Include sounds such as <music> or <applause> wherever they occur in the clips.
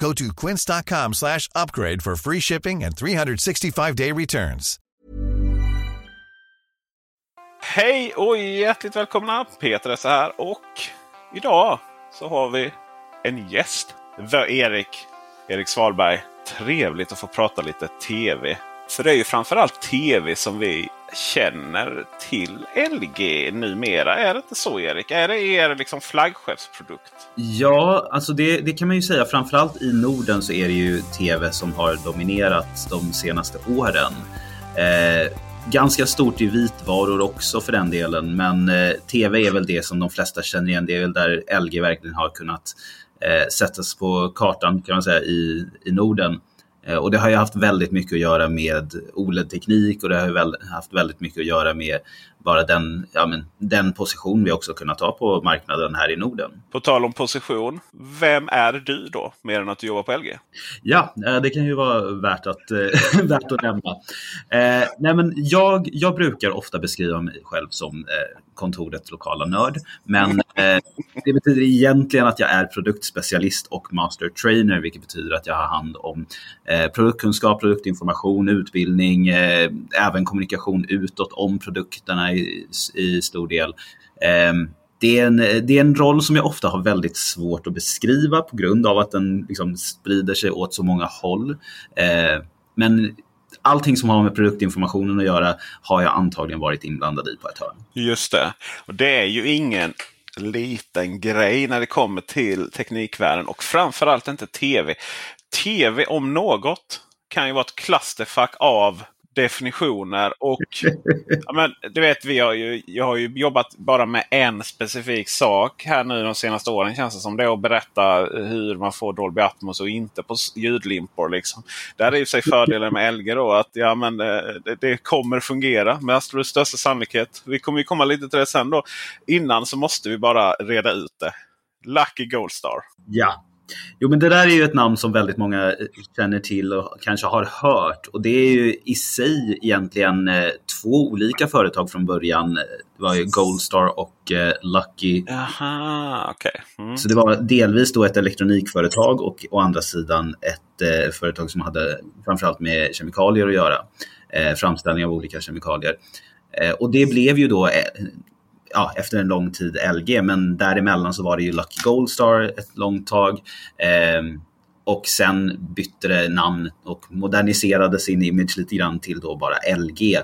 Go to quince.com slash upgrade for free shipping and 365-day returns. Hej och hjärtligt välkomna! Peter är här och idag så har vi en gäst. Erik, Erik Svalberg. Trevligt att få prata lite TV. För det är ju framförallt TV som vi känner till LG numera. Är det inte så Erik? Är det er liksom flaggskeppsprodukt? Ja, alltså det, det kan man ju säga. Framförallt i Norden så är det ju TV som har dominerat de senaste åren. Eh, ganska stort i vitvaror också för den delen, men eh, TV är väl det som de flesta känner igen. Det är väl där LG verkligen har kunnat eh, sättas på kartan kan man säga i, i Norden. Eh, och det har ju haft väldigt mycket att göra med OLED-teknik och det har haft väldigt mycket att göra med bara den, ja, men, den position vi också kunnat ta på marknaden här i Norden. På tal om position, vem är du då, mer än att du jobbar på LG? Ja, eh, det kan ju vara värt att, äh, <laughs> värt att nämna. Eh, nej, men jag, jag brukar ofta beskriva mig själv som eh, kontorets lokala nörd, men eh, det betyder egentligen att jag är produktspecialist och master trainer, vilket betyder att jag har hand om eh, produktkunskap, produktinformation, utbildning, även kommunikation utåt om produkterna i, i stor del. Eh, det är, en, det är en roll som jag ofta har väldigt svårt att beskriva på grund av att den liksom sprider sig åt så många håll. Eh, men allting som har med produktinformationen att göra har jag antagligen varit inblandad i på ett hörn. Just det. Och det är ju ingen liten grej när det kommer till teknikvärlden och framförallt inte tv. Tv om något kan ju vara ett clusterfuck av definitioner. Och <laughs> ja, men, du vet, vi har ju, jag har ju jobbat bara med en specifik sak här nu de senaste åren känns det som. Det är att berätta hur man får Dolby Atmos och inte på ljudlimpor. Liksom. Där är ju sig fördelen med LG då att ja, men, eh, det, det kommer fungera med absolut största sannolikhet. Vi kommer ju komma lite till det sen då. Innan så måste vi bara reda ut det. Lucky Goldstar. Ja, Jo, men det där är ju ett namn som väldigt många eh, känner till och kanske har hört. Och det är ju i sig egentligen eh, två olika företag från början. Det var ju Goldstar och eh, Lucky. Aha, okay. Mm. Så det var delvis då ett elektronikföretag och å andra sidan ett eh, företag som hade framförallt med kemikalier att göra. Eh, framställning av olika kemikalier. Eh, och det blev ju då ja, efter en lång tid LG, men däremellan så var det ju Lucky Goldstar ett långt tag. Eh, och sen bytte det namn och moderniserade sin image lite grann till då bara LG.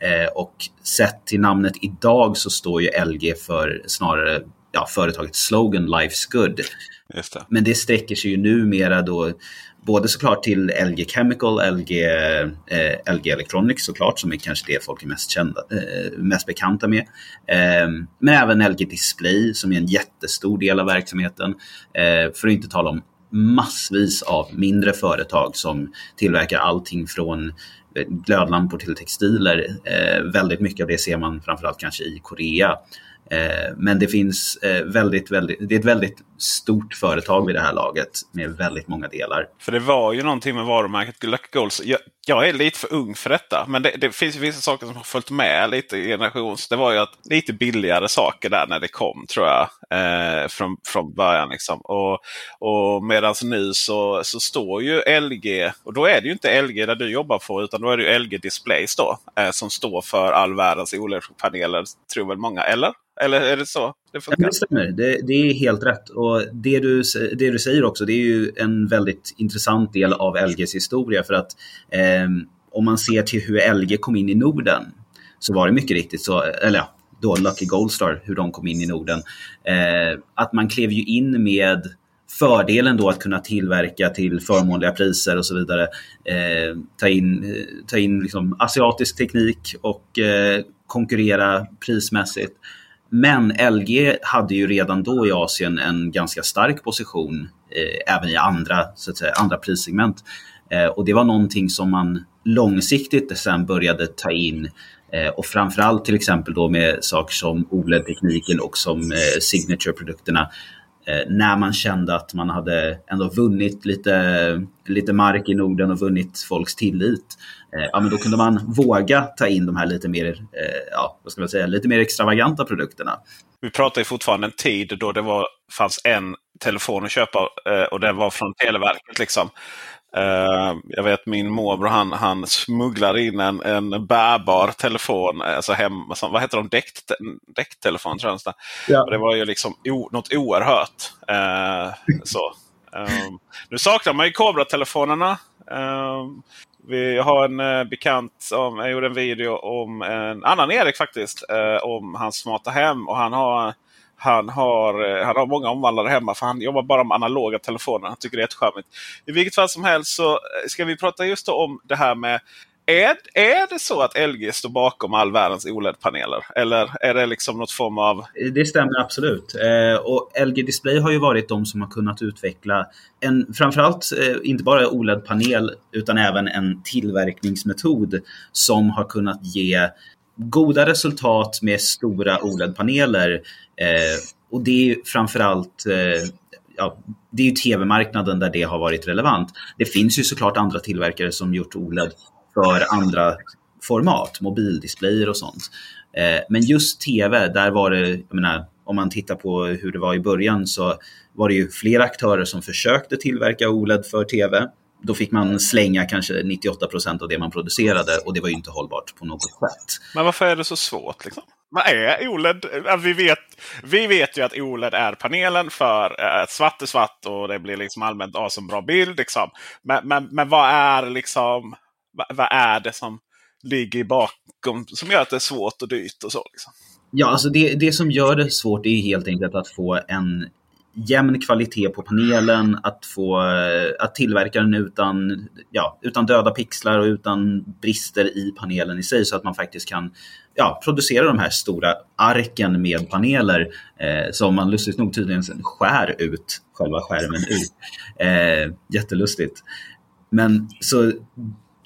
Eh, och sett till namnet idag så står ju LG för snarare ja, företagets slogan Life's Good. Det. Men det sträcker sig ju numera då både såklart till LG Chemical, LG, eh, LG Electronics såklart, som är kanske det folk är mest, kända, eh, mest bekanta med. Eh, men även LG Display som är en jättestor del av verksamheten. Eh, för att inte tala om massvis av mindre företag som tillverkar allting från eh, glödlampor till textiler. Eh, väldigt mycket av det ser man framförallt kanske i Korea. Eh, men det finns eh, väldigt, väldigt, det är ett väldigt stort företag vid det här laget med väldigt många delar. För det var ju någonting med varumärket Lucky Goals. Jag jag är lite för ung för detta. Men det, det finns vissa saker som har följt med lite i generations. Det var ju att lite billigare saker där när det kom tror jag. Eh, från, från början. Liksom. Och, och Medan nu så, så står ju LG, och då är det ju inte LG där du jobbar på utan då är det ju LG Displays då. Eh, som står för all världens OLED-paneler, tror väl många. Eller? Eller är det så det funkar? Det stämmer, det, det, är helt rätt. Och det du, det du säger också, det är ju en väldigt intressant del av LGs historia. För att eh, om man ser till hur LG kom in i Norden så var det mycket riktigt så, eller ja, då Lucky Goldstar, hur de kom in i Norden. Eh, att man klev ju in med fördelen då att kunna tillverka till förmånliga priser och så vidare. Eh, ta in, ta in liksom asiatisk teknik och eh, konkurrera prismässigt. Men LG hade ju redan då i Asien en ganska stark position eh, även i andra, så att säga, andra prissegment. Eh, och det var någonting som man långsiktigt sen började ta in eh, och framförallt till exempel då med saker som OLED-tekniken och som eh, Signature-produkterna Eh, när man kände att man hade ändå vunnit lite, lite mark i Norden och vunnit folks tillit. Eh, ja, men då kunde man våga ta in de här lite mer, eh, ja, vad ska man säga, lite mer extravaganta produkterna. Vi pratar ju fortfarande en tid då det var, fanns en telefon att köpa eh, och den var från Televerket. Liksom. Uh, jag vet min morbror han, han smugglade in en, en bärbar telefon. Alltså hem, vad heter de? Däck, däcktelefon tror jag. Ja. Och det var ju liksom o, något oerhört. Uh, så. Um, nu saknar man ju Cobra-telefonerna. Um, vi har en uh, bekant som jag gjorde en video om en annan Erik faktiskt. Uh, om hans smarta hem. Och han har han har, eh, han har många omvandlare hemma för han jobbar bara med analoga telefoner. Han tycker det är jättecharmigt. I vilket fall som helst så eh, ska vi prata just om det här med är, är det så att LG står bakom all världens OLED-paneler? Eller är det liksom något form av... Det stämmer absolut. Eh, och LG Display har ju varit de som har kunnat utveckla en, framförallt inte bara OLED-panel utan även en tillverkningsmetod som har kunnat ge goda resultat med stora OLED-paneler. Eh, och det är framförallt eh, ja, det är ju tv-marknaden där det har varit relevant. Det finns ju såklart andra tillverkare som gjort OLED för andra format, mobildisplayer och sånt. Eh, men just tv, där var det, jag menar, om man tittar på hur det var i början så var det ju flera aktörer som försökte tillverka OLED för tv då fick man slänga kanske 98 procent av det man producerade och det var ju inte hållbart på något sätt. Men varför är det så svårt? Liksom? Vad är OLED? Vi vet, vi vet ju att OLED är panelen för att svart är svart och det blir liksom allmänt awesome, bra bild. Liksom. Men, men, men vad är liksom vad, vad, är det som ligger bakom som gör att det är svårt och dyrt och så? Liksom? Ja, alltså det, det som gör det svårt är helt enkelt att få en jämn kvalitet på panelen, att, få, eh, att tillverka den utan, ja, utan döda pixlar och utan brister i panelen i sig så att man faktiskt kan ja, producera de här stora arken med paneler eh, som man lustigt nog tydligen skär ut själva skärmen ut. Eh, jättelustigt. Men så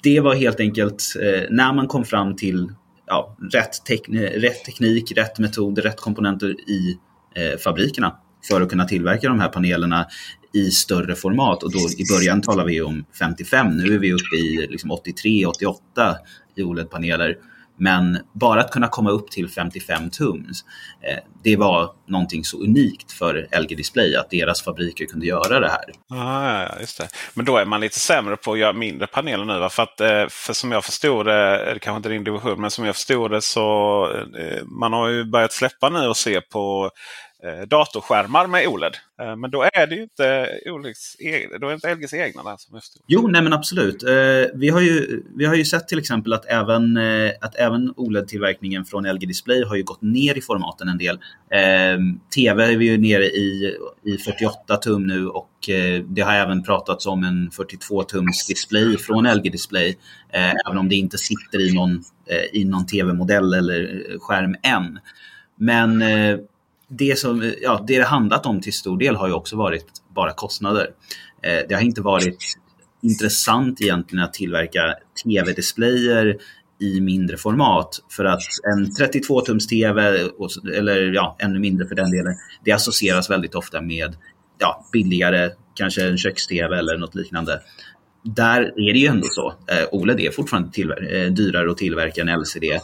det var helt enkelt eh, när man kom fram till ja, rätt, rätt teknik, rätt metod, rätt komponenter i eh, fabrikerna för att kunna tillverka de här panelerna i större format. Och då, I början talar vi om 55, nu är vi uppe i liksom 83, 88 i OLED-paneler. Men bara att kunna komma upp till 55 tums, eh, det var någonting så unikt för LG Display att deras fabriker kunde göra det här. Ah, ja, just det. Men då är man lite sämre på att göra mindre paneler nu. Va? För, att, eh, för som jag förstod det, kanske inte din division, men som jag förstod det så eh, man har ju börjat släppa nu och se på Eh, datorskärmar med OLED. Eh, men då är det ju inte, OLEDs, e- då är inte LGs egna där som. Jo, nej men absolut. Eh, vi har ju, vi har ju sett till exempel att även, att även OLED-tillverkningen från LG Display har ju gått ner i formaten en del. TV är vi ju nere i, i 48 tum nu och det har även pratats om en 42 tums display från LG Display. Även om det inte sitter i någon, i någon TV-modell eller skärm än. Men det som ja, det, det handlat om till stor del har ju också varit bara kostnader. Eh, det har inte varit intressant egentligen att tillverka tv-displayer i mindre format för att en 32-tums tv, eller ja, ännu mindre för den delen, det associeras väldigt ofta med ja, billigare, kanske en köks-tv eller något liknande. där är det ju ändå så. Eh, OLED är fortfarande tillver- eh, dyrare att tillverka än LCD. Eh,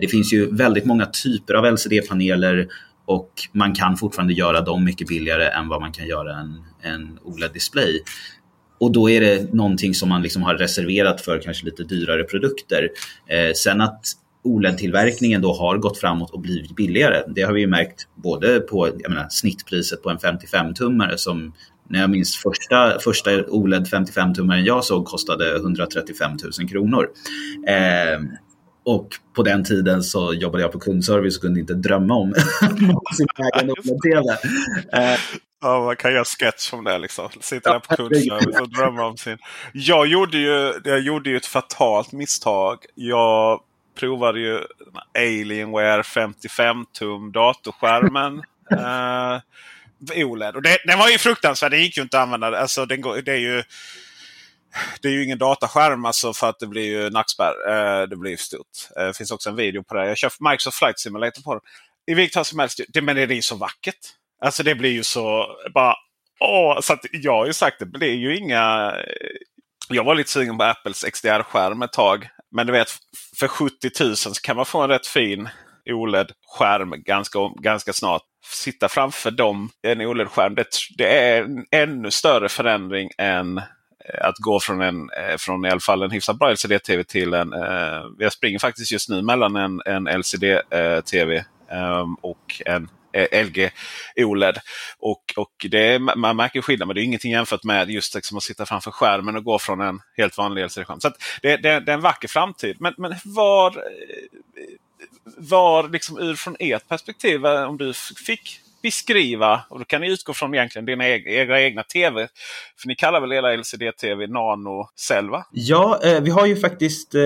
det finns ju väldigt många typer av LCD-paneler och man kan fortfarande göra dem mycket billigare än vad man kan göra en, en OLED-display. Och då är det någonting som man liksom har reserverat för kanske lite dyrare produkter. Eh, sen att OLED-tillverkningen då har gått framåt och blivit billigare. Det har vi ju märkt både på jag menar, snittpriset på en 55-tummare som när jag minns första, första OLED 55-tummaren jag såg kostade 135 000 kronor. Eh, och på den tiden så jobbade jag på kundservice och kunde inte drömma om <laughs> sin <laughs> egen. Eh, Ja, man kan göra sketch om det. Liksom. Sitta där på kundservice och drömma om sin... Jag gjorde, ju, jag gjorde ju ett fatalt misstag. Jag provade ju Alienware 55-tum datorskärmen. <laughs> eh, OLED. Och det, den var ju fruktansvärd. Det gick ju inte att använda. Alltså, den går, det är ju det är ju ingen dataskärm alltså för att det blir ju nackspärr. Eh, det blir stort. Det finns också en video på det. Jag kör Microsoft Flight Simulator på den. I vilket fall som helst. Det, men det är ju så vackert. Alltså det blir ju så bara... Åh, så jag har ju sagt det blir ju inga... Jag var lite sugen på Apples XDR-skärm ett tag. Men du vet, för 70 000 så kan man få en rätt fin OLED-skärm ganska, ganska snart. Sitta framför dem, en OLED-skärm, det, det, är en ännu större förändring än Eh, att gå från, en, eh, från i alla fall en hyfsat bra LCD-TV till en... Eh, jag springer faktiskt just nu mellan en, en LCD-TV eh, och en eh, LG OLED. Och, och det man märker skillnad, men det är ingenting jämfört med just liksom att sitta framför skärmen och gå från en helt vanlig LCD-skärm. Så det, det, det, är en vacker framtid. Men, men var, var liksom ur från ert perspektiv, om du fick beskriva, och då kan ni utgå från egentligen dina egna, egna TV. För ni kallar väl era LCD-TV Nano Cell va? Ja, eh, vi har ju faktiskt eh,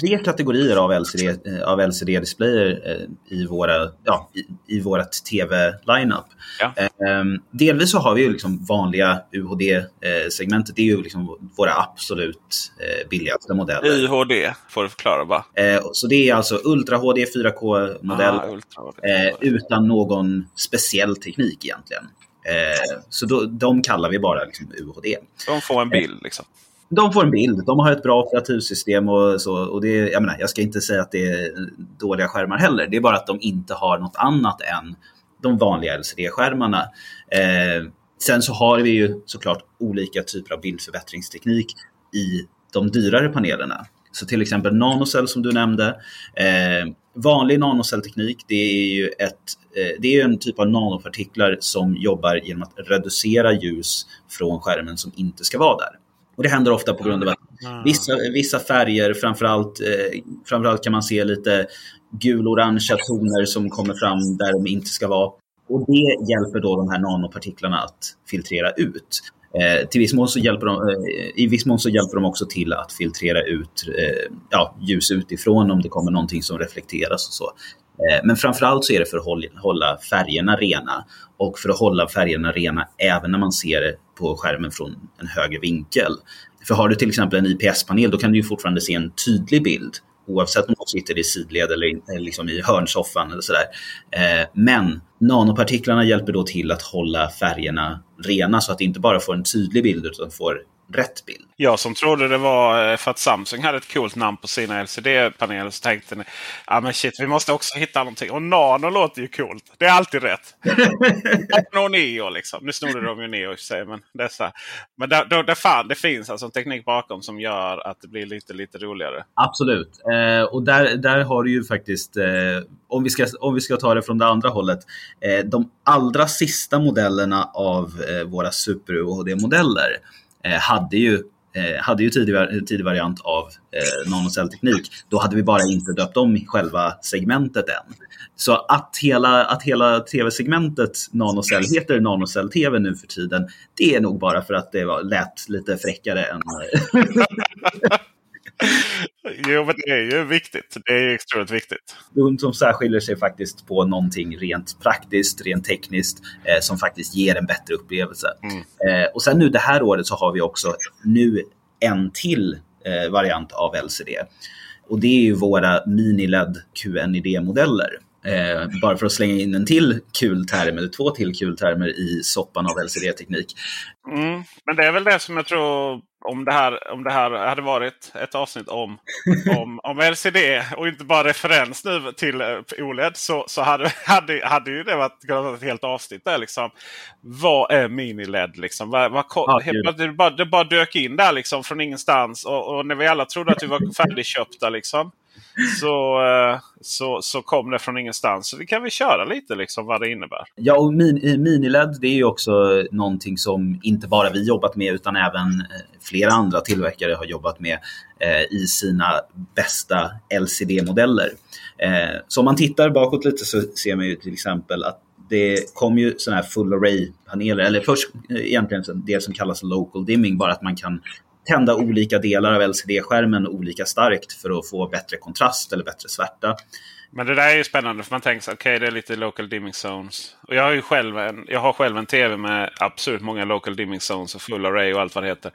tre kategorier av LCD, eh, av LCD-displayer eh, i, våra, ja, i, i vårt TV-lineup. Ja. Ehm, delvis så har vi ju liksom vanliga UHD-segmentet. Det är ju liksom våra absolut eh, billigaste modeller. UHD får du förklara bara. Eh, så det är alltså Ultra HD 4K-modell ah, utan någon speciell speciell teknik egentligen. Eh, så då, de kallar vi bara liksom UHD. De får en bild liksom? De får en bild. De har ett bra operativsystem och så. Och det, jag, menar, jag ska inte säga att det är dåliga skärmar heller. Det är bara att de inte har något annat än de vanliga LCD-skärmarna. Eh, sen så har vi ju såklart olika typer av bildförbättringsteknik i de dyrare panelerna. Så till exempel nanocell som du nämnde. Eh, vanlig nanocellteknik det är ju ett, eh, det är en typ av nanopartiklar som jobbar genom att reducera ljus från skärmen som inte ska vara där. Och Det händer ofta på grund av att mm. vissa, vissa färger, framförallt, eh, framförallt kan man se lite gul-orangea toner som kommer fram där de inte ska vara. Och Det hjälper då de här nanopartiklarna att filtrera ut. Eh, till viss mån så hjälper de, eh, I viss mån så hjälper de också till att filtrera ut eh, ja, ljus utifrån om det kommer någonting som reflekteras och så. Eh, men framförallt så är det för att hålla färgerna rena och för att hålla färgerna rena även när man ser det på skärmen från en högre vinkel. För har du till exempel en IPS-panel då kan du ju fortfarande se en tydlig bild oavsett om du sitter i sidled eller eh, liksom i hörnsoffan eller sådär. Eh, men nanopartiklarna hjälper då till att hålla färgerna rena så att det inte bara får en tydlig bild utan får rätt bild. Jag som trodde det var eh, för att Samsung hade ett coolt namn på sina LCD-paneler så tänkte ni ah, men shit, vi måste också hitta någonting. Och Nano låter ju coolt. Det är alltid rätt. <laughs> och Neo liksom. Nu snodde de ju Neo i sig. Men, här. men där, då, där fan, det finns alltså en teknik bakom som gör att det blir lite, lite roligare. Absolut. Eh, och där, där har du ju faktiskt, eh, om, vi ska, om vi ska ta det från det andra hållet, eh, de allra sista modellerna av eh, våra Super UHD-modeller Eh, hade ju eh, hade ju tidig, tidig variant av eh, nanocellteknik. Då hade vi bara inte döpt om själva segmentet än. Så att hela, att hela tv-segmentet nanocell heter nanocell-tv nu för tiden, det är nog bara för att det var, lät lite fräckare än... <laughs> jo, men det är ju viktigt. Det är extremt viktigt. Som särskiljer sig faktiskt på någonting rent praktiskt, rent tekniskt, eh, som faktiskt ger en bättre upplevelse. Mm. Eh, och sen nu det här året så har vi också nu en till eh, variant av LCD. Och det är ju våra mini-LED QNID-modeller. Eh, bara för att slänga in en till kul term, eller två till kul termer i soppan av LCD-teknik. Mm, men det är väl det som jag tror om det här, om det här hade varit ett avsnitt om, <laughs> om, om LCD och inte bara referens nu till eh, OLED så, så hade, hade, hade ju det varit, kunnat ett helt avsnitt där. Liksom. Vad är mini-LED? Liksom? Vad, vad, ah, det, bara, det bara dök in där liksom, från ingenstans och, och när vi alla trodde att vi var färdigköpta. Liksom så, eh, så, så kom det från ingenstans. Så vi kan väl köra lite liksom vad det innebär. Ja, och min, Miniled det är ju också någonting som inte bara vi jobbat med utan även eh, flera andra tillverkare har jobbat med eh, i sina bästa LCD-modeller. Eh, så om man tittar bakåt lite så ser man ju till exempel att det kom ju sådana här full array-paneler, eller först eh, egentligen det som kallas local dimming, bara att man kan tända olika delar av LCD-skärmen olika starkt för att få bättre kontrast eller bättre svärta. Men det där är ju spännande för man tänker sig okej okay, det är lite local dimming zones. Och jag har ju själv en, jag har själv en tv med absolut många local dimming zones och full array och allt vad det heter.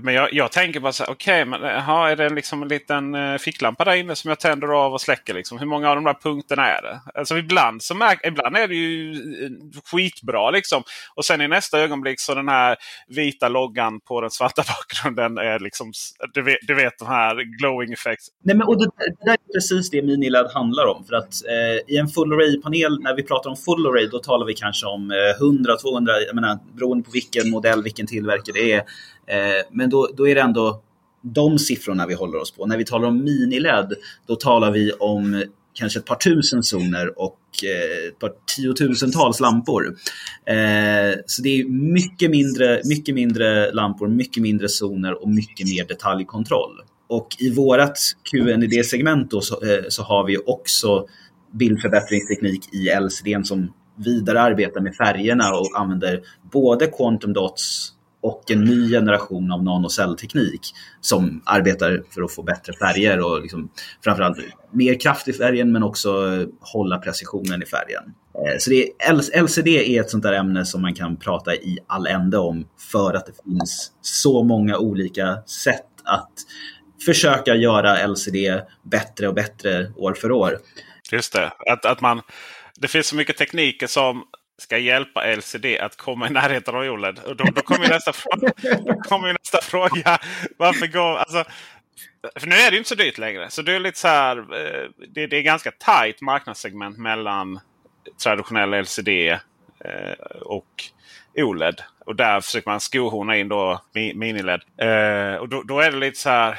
Men jag, jag tänker bara så här, okej, okay, men eh, aha, är det liksom en liten eh, ficklampa där inne som jag tänder av och släcker? Liksom? Hur många av de där punkterna är det? Alltså ibland, så märk, ibland är det ju eh, skitbra liksom. Och sen i nästa ögonblick så den här vita loggan på den svarta <laughs> bakgrunden är liksom, du vet, du vet de här glowing effects. Nej, men, och det, det där är precis det Miniled handlar om. För att eh, i en full array-panel, när vi pratar om full array, då talar vi kanske om eh, 100-200, jag menar, beroende på vilken modell, vilken tillverkare det är. Eh, men då, då är det ändå de siffrorna vi håller oss på. När vi talar om mini-LED, då talar vi om kanske ett par tusen zoner och eh, ett par tiotusentals lampor. Eh, så det är mycket mindre, mycket mindre lampor, mycket mindre zoner och mycket mer detaljkontroll. Och i vårt QNID-segment så, eh, så, har vi också bildförbättringsteknik i LCD som vidare arbetar med färgerna och använder både quantum dots och en ny generation av nanocellteknik som arbetar för att få bättre färger och liksom, framförallt mer kraft i färgen men också eh, hålla precisionen i färgen. Eh, så det är, LCD är ett sånt där ämne som man kan prata i all ände om för att det finns så många olika sätt att försöka göra LCD bättre och bättre år för år. Just det, att, att man, det finns så mycket tekniker som ska hjälpa LCD att komma i närheten av OLED. Och då, då kommer nästa, fråga, då kommer nästa fråga. Varför går... Alltså, för nu är det ju inte så dyrt längre. Så det är lite så här, eh, det, det är ganska tight marknadssegment mellan traditionell LCD eh, och OLED. Och där försöker man skohorna in då mini-LED. Eh, och då, då, är det lite så här.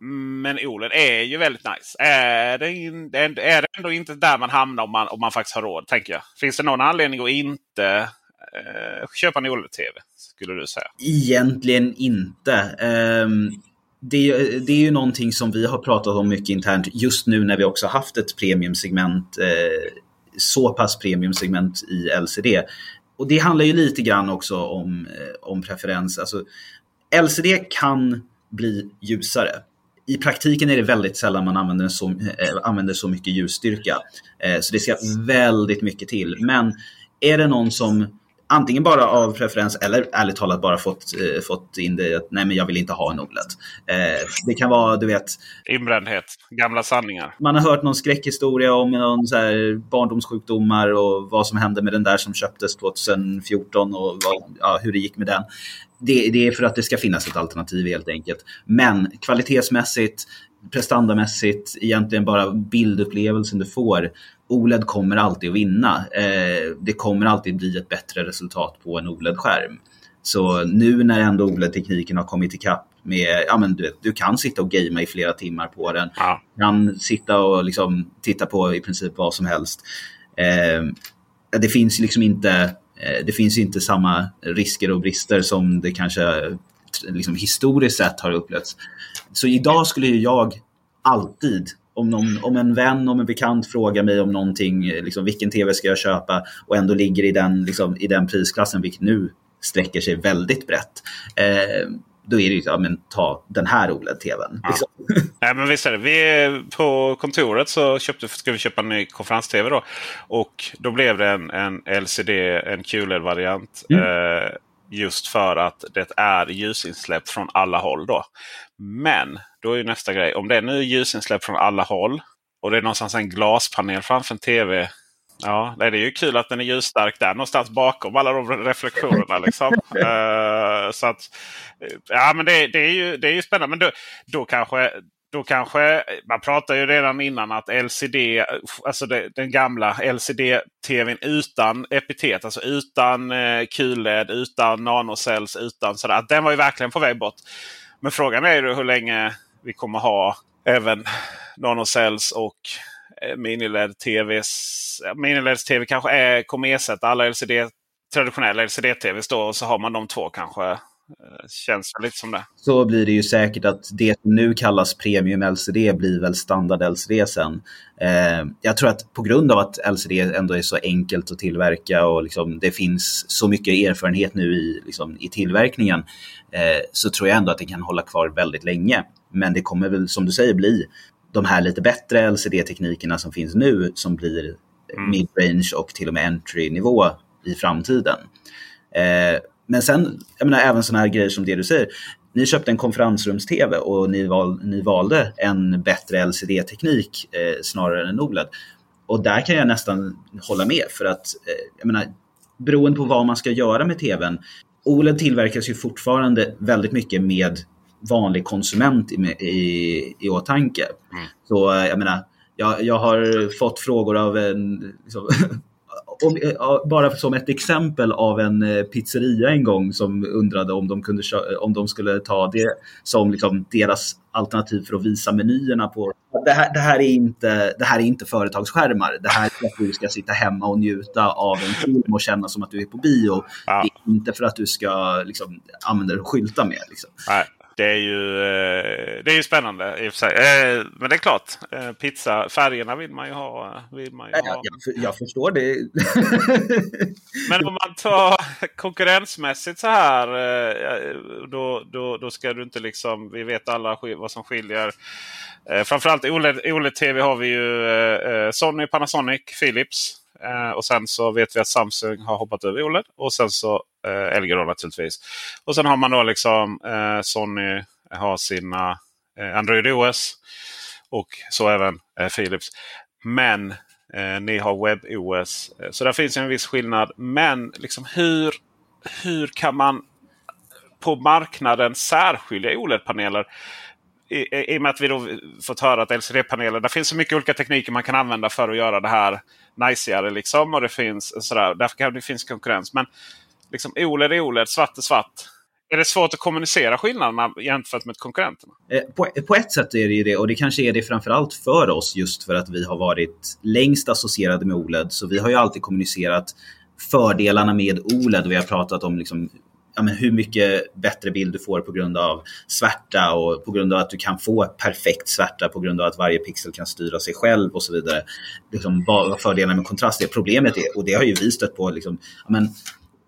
Men OLED är ju väldigt nice. Är det, in, är det ändå inte där man hamnar om man, om man faktiskt har råd? tänker jag. Finns det någon anledning att inte eh, köpa en OLED-TV? Skulle du säga? Egentligen inte. Um, det, det, är ju någonting som vi har pratat om mycket internt just nu när vi också haft ett premiumsegment. Eh, så pass premiumsegment i LCD. Och det handlar ju lite grann också om, eh, om preferens. Alltså, LCD kan bli ljusare i praktiken är det väldigt sällan man använder så, äh, använder så mycket ljusstyrka. Äh, så det ska väldigt mycket till. Men är det någon som antingen bara av preferens eller ärligt talat bara fått, eh, fått in det att nej men jag vill inte ha en OLED. Eh, det kan vara, du vet... Inbrändhet, gamla sanningar. Man har hört någon skräckhistoria om någon så här barndomssjukdomar och vad som hände med den där som köptes 2014 och vad, ja, hur det gick med den. Det, det är för att det ska finnas ett alternativ helt enkelt. Men kvalitetsmässigt, prestandamässigt, egentligen bara bildupplevelsen du får OLED kommer alltid att vinna. Eh, det kommer alltid bli ett bättre resultat på en OLED-skärm. Så nu när ändå OLED-tekniken har kommit ikapp med, ja men du, du kan sitta och gamea i flera timmar på den. Ja. kan sitta och liksom titta på i princip vad som helst. Eh, det finns liksom inte, eh, det finns inte samma risker och brister som det kanske liksom historiskt sett har upplevts. Så idag skulle jag alltid om, någon, om en vän, om en bekant frågar mig om någonting, liksom, vilken tv ska jag köpa och ändå ligger i den, liksom, i den prisklassen, vilket nu sträcker sig väldigt brett. Eh, då är det ju, ja men ta den här OLED-tvn. Ja. Liksom. <laughs> Nej, men visst är det. Vi, på kontoret så köpte, ska vi köpa en ny konferens-tv då. Och då blev det en, en LCD, en QLED-variant. Mm. Eh, just för att det är ljusinsläpp från alla håll. då. Men då är nästa grej. Om det är nu ljusinsläpp från alla håll. och det är någonstans en glaspanel framför en TV. Ja, det är ju kul att den är ljusstark där någonstans bakom alla de reflektionerna. Liksom. uh, <laughs> så att, ja, men det, det, är ju, det är ju spännande. Men då, då kanske då kanske, man pratar ju redan innan att LCD, alltså det, den gamla LCD-tvn utan epitet, alltså utan eh, QLED, utan nanocells, utan sådär. Den var ju verkligen på väg bort. Men frågan är ju hur länge vi kommer ha även nanocells och eh, miniled-tvs. Miniled-tv kanske är, kommer ersätta alla LCD, traditionella LCD-tvs då. Och så har man de två kanske Eh, känns lite som det. Så blir det ju säkert att det som nu kallas premium LCD blir väl standard LCD sen. Eh, jag tror att på grund av att LCD ändå är så enkelt att tillverka och liksom det finns så mycket erfarenhet nu i, liksom, i tillverkningen eh, så tror jag ändå att det kan hålla kvar väldigt länge. Men det kommer väl som du säger bli de här lite bättre LCD-teknikerna som finns nu som blir mm. mid-range och till och med entry-nivå i framtiden. Eh, men sen, jag menar även sådana här grejer som det du säger. Ni köpte en konferensrums-TV och ni, val, ni valde en bättre LCD-teknik eh, snarare än OLED. Och där kan jag nästan hålla med för att, eh, jag menar, beroende på vad man ska göra med TVn. OLED tillverkas ju fortfarande väldigt mycket med vanlig konsument i, i, i åtanke. Mm. Så eh, jag menar, jag, jag har fått frågor av en liksom, <laughs> om, eh, bara som ett exempel av en eh, pizzeria en gång som undrade om de, kunde, om de skulle ta det som liksom deras alternativ för att visa menyerna på. Det här, det här, är, inte, det här är inte företagsskärmar. Det här är för att du ska sitta hemma och njuta av en film och känna som att du är på bio. Ja. Det är inte för att du ska liksom, använda det och skylta med. Liksom. Det är ju, eh, det är ju spännande i och för sig. Eh, men det är klart, eh, pizza, färgerna vill man ju ha. Vill man ju ha. Jag, jag förstår det. <laughs> Men om man tar konkurrensmässigt så här. Då, då, då ska du inte liksom, vi vet alla vad som skiljer. Framförallt OLED, OLED-TV har vi ju Sony, Panasonic, Philips. Eh, och sen så vet vi att Samsung har hoppat över OLED. Och sen så eh, LG då naturligtvis. Och sen har man då liksom eh, Sony har sina eh, Android OS. Och så även eh, Philips. Men eh, ni har WebOS. Eh, så där finns en viss skillnad. Men liksom hur, hur kan man på marknaden särskilja OLED-paneler? I, i, och med att vi då fått höra att LCD-paneler, det finns så mycket olika tekniker man kan använda för att göra det här najsigare. Liksom, och det finns sådär, därför kan det finns konkurrens. Men liksom OLED är OLED, svart är svart. Är det svårt att kommunicera skillnaderna jämfört med konkurrenterna? Eh, på, på, ett sätt är det ju det och det kanske är det framförallt för oss just för att vi har varit längst associerade med OLED. Så vi har ju alltid kommunicerat fördelarna med OLED. Vi har pratat om liksom ja, men hur mycket bättre bild du får på grund av svärta och på grund av att du kan få perfekt svärta på grund av att varje pixel kan styra sig själv och så vidare. Liksom, vad fördelarna med kontrast är. Problemet är, och det har ju vi stött på, liksom, ja, men,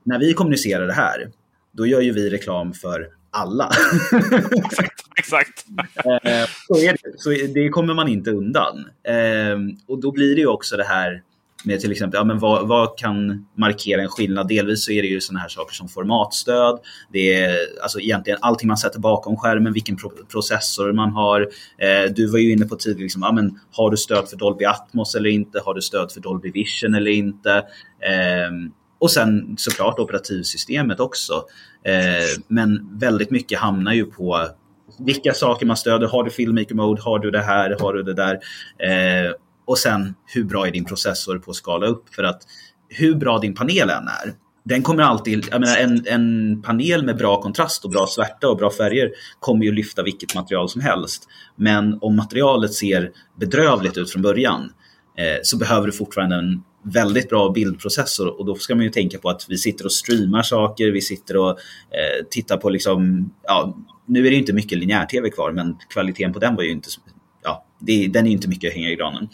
när vi kommunicerar det här, då gör ju vi reklam för alla. <laughs> exakt. exakt. eh, så, det. så det kommer man inte undan. Eh, och då blir det ju också det här med till exempel, ja, men vad, vad, kan markera en skillnad? Delvis så är det ju sådana här saker som formatstöd. Det är alltså egentligen allting man sätter bakom skärmen, vilken pro processor man har. Eh, du var ju inne på tidigare, liksom, ja, men har du stöd för Dolby Atmos eller inte? Har du stöd för Dolby Vision eller inte? Eh, och sen såklart operativsystemet också. Eh, men väldigt mycket hamnar ju på vilka saker man stöder. Har du Filmmaker Mode? Har du det här? Har du det där? Eh, och sen hur bra är din processor på att skala upp? För att hur bra din panel än är, den kommer alltid, jag menar en, en panel med bra kontrast och bra svärta och bra färger kommer ju lyfta vilket material som helst. Men om materialet ser bedrövligt ut från början eh, så behöver du fortfarande en väldigt bra bildprocessor och då ska man ju tänka på att vi sitter och streamar saker, vi sitter och eh, tittar på liksom, ja, nu är det inte mycket linjär-tv kvar men kvaliteten på den var ju inte det, den är inte mycket att hänga i granen.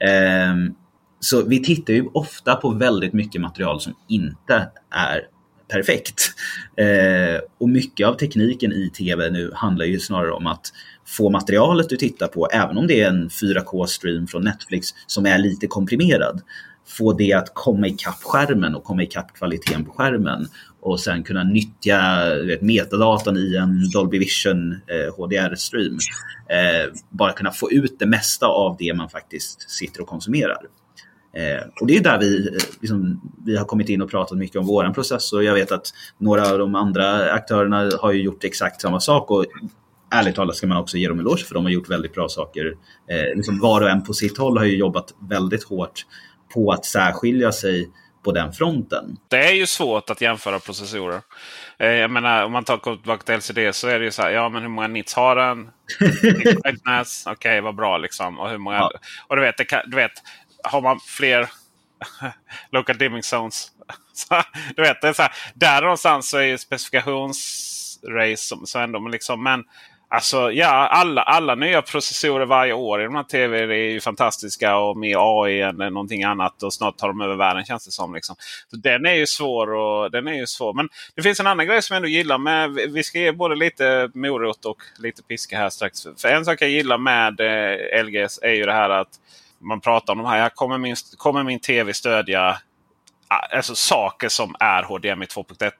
Eh, så vi tittar ju ofta på väldigt mycket material som inte är perfekt. Eh, och mycket av tekniken i tv nu handlar ju snarare om att få materialet du tittar på, även om det är en 4K-stream från Netflix som är lite komprimerad, få det att komma ikapp skärmen och komma ikapp kvaliteten på skärmen och sen kunna nyttja vet, metadatan i en Dolby Vision eh, HDR-stream. Eh, bara kunna få ut det mesta av det man faktiskt sitter och konsumerar. Eh, och det är där vi, eh, liksom, vi har kommit in och pratat mycket om våran process och jag vet att några av de andra aktörerna har gjort exakt samma sak och ärligt talat ska man också ge dem en eloge för de har gjort väldigt bra saker. Eh, liksom var och en på sitt håll har ju jobbat väldigt hårt på att särskilja sig på den fronten. Det är ju svårt att jämföra processorer. Eh, jag menar om man tar tillbaka till LCD så är det ju så här. Ja men hur många nits har den? <laughs> Okej okay, vad bra liksom. Och, hur många, ja. och du, vet, kan, du vet, har man fler <laughs> local dimming zones. <laughs> Så, du vet, det är så här, där någonstans så är ju specifikationsrace som, så ändå. Men, liksom, men Alltså ja, alla, alla nya processorer varje år i de här TV är ju fantastiska och med AI än någonting annat. Och snart tar de över världen känns det som. Liksom. Så den är ju svår. Och, den är ju svår. Men det finns en annan grej som jag ändå gillar. Med, vi ska ge både lite morot och lite piska här strax. För en sak jag gillar med eh, LGS är ju det här att man pratar om de här. Kommer min, kommer min TV stödja ah, alltså, saker som är HDMI 2.1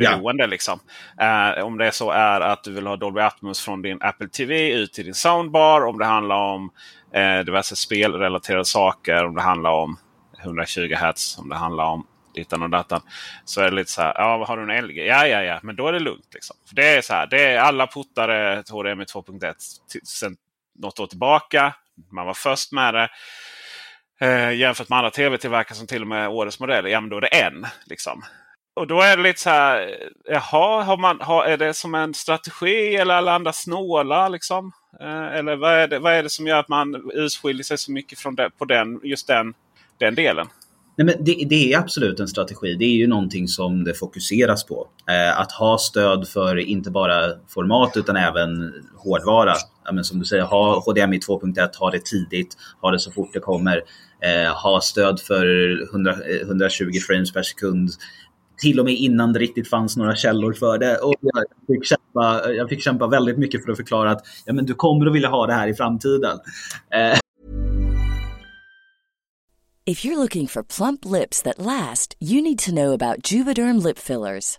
beroende. Ja. Liksom. Eh, om det så är att du vill ha Dolby Atmos från din Apple TV ut till din soundbar. Om det handlar om eh, diverse spelrelaterade saker. Om det handlar om 120 Hz. Om det handlar om dittan och datan. Så är det lite så här. Ja, har du en LG? Ja, ja, ja. Men då är det lugnt. Liksom. För det är så här. Det är alla portare HDMI 2.1 sedan något år tillbaka. Man var först med det. Eh, jämfört med andra tv-tillverkare som till och med årets modell. Ja, men då är det en. Liksom. Och då är det lite så här. Jaha, har man, har, är det som en strategi eller alla andra snåla? Liksom? Eh, eller vad är, det, vad är det som gör att man urskiljer sig så mycket från det, på den, just den, den delen? Nej, men det, det, är absolut en strategi. Det är ju någonting som det fokuseras på. Eh, att ha stöd för inte bara format utan även hårdvara. Ja, men som du säger, ha HDMI 2.1, ha det tidigt, ha det så fort det kommer. Eh, ha stöd för 100, 120 eh, frames per sekund till och med innan det riktigt fanns några källor för det. Och jag, fick kämpa, jag fick kämpa väldigt mycket för att förklara att ja, men du kommer att vilja ha det här i framtiden. Eh. If you're looking for plump lips that last, you need to know about juvederm lip fillers.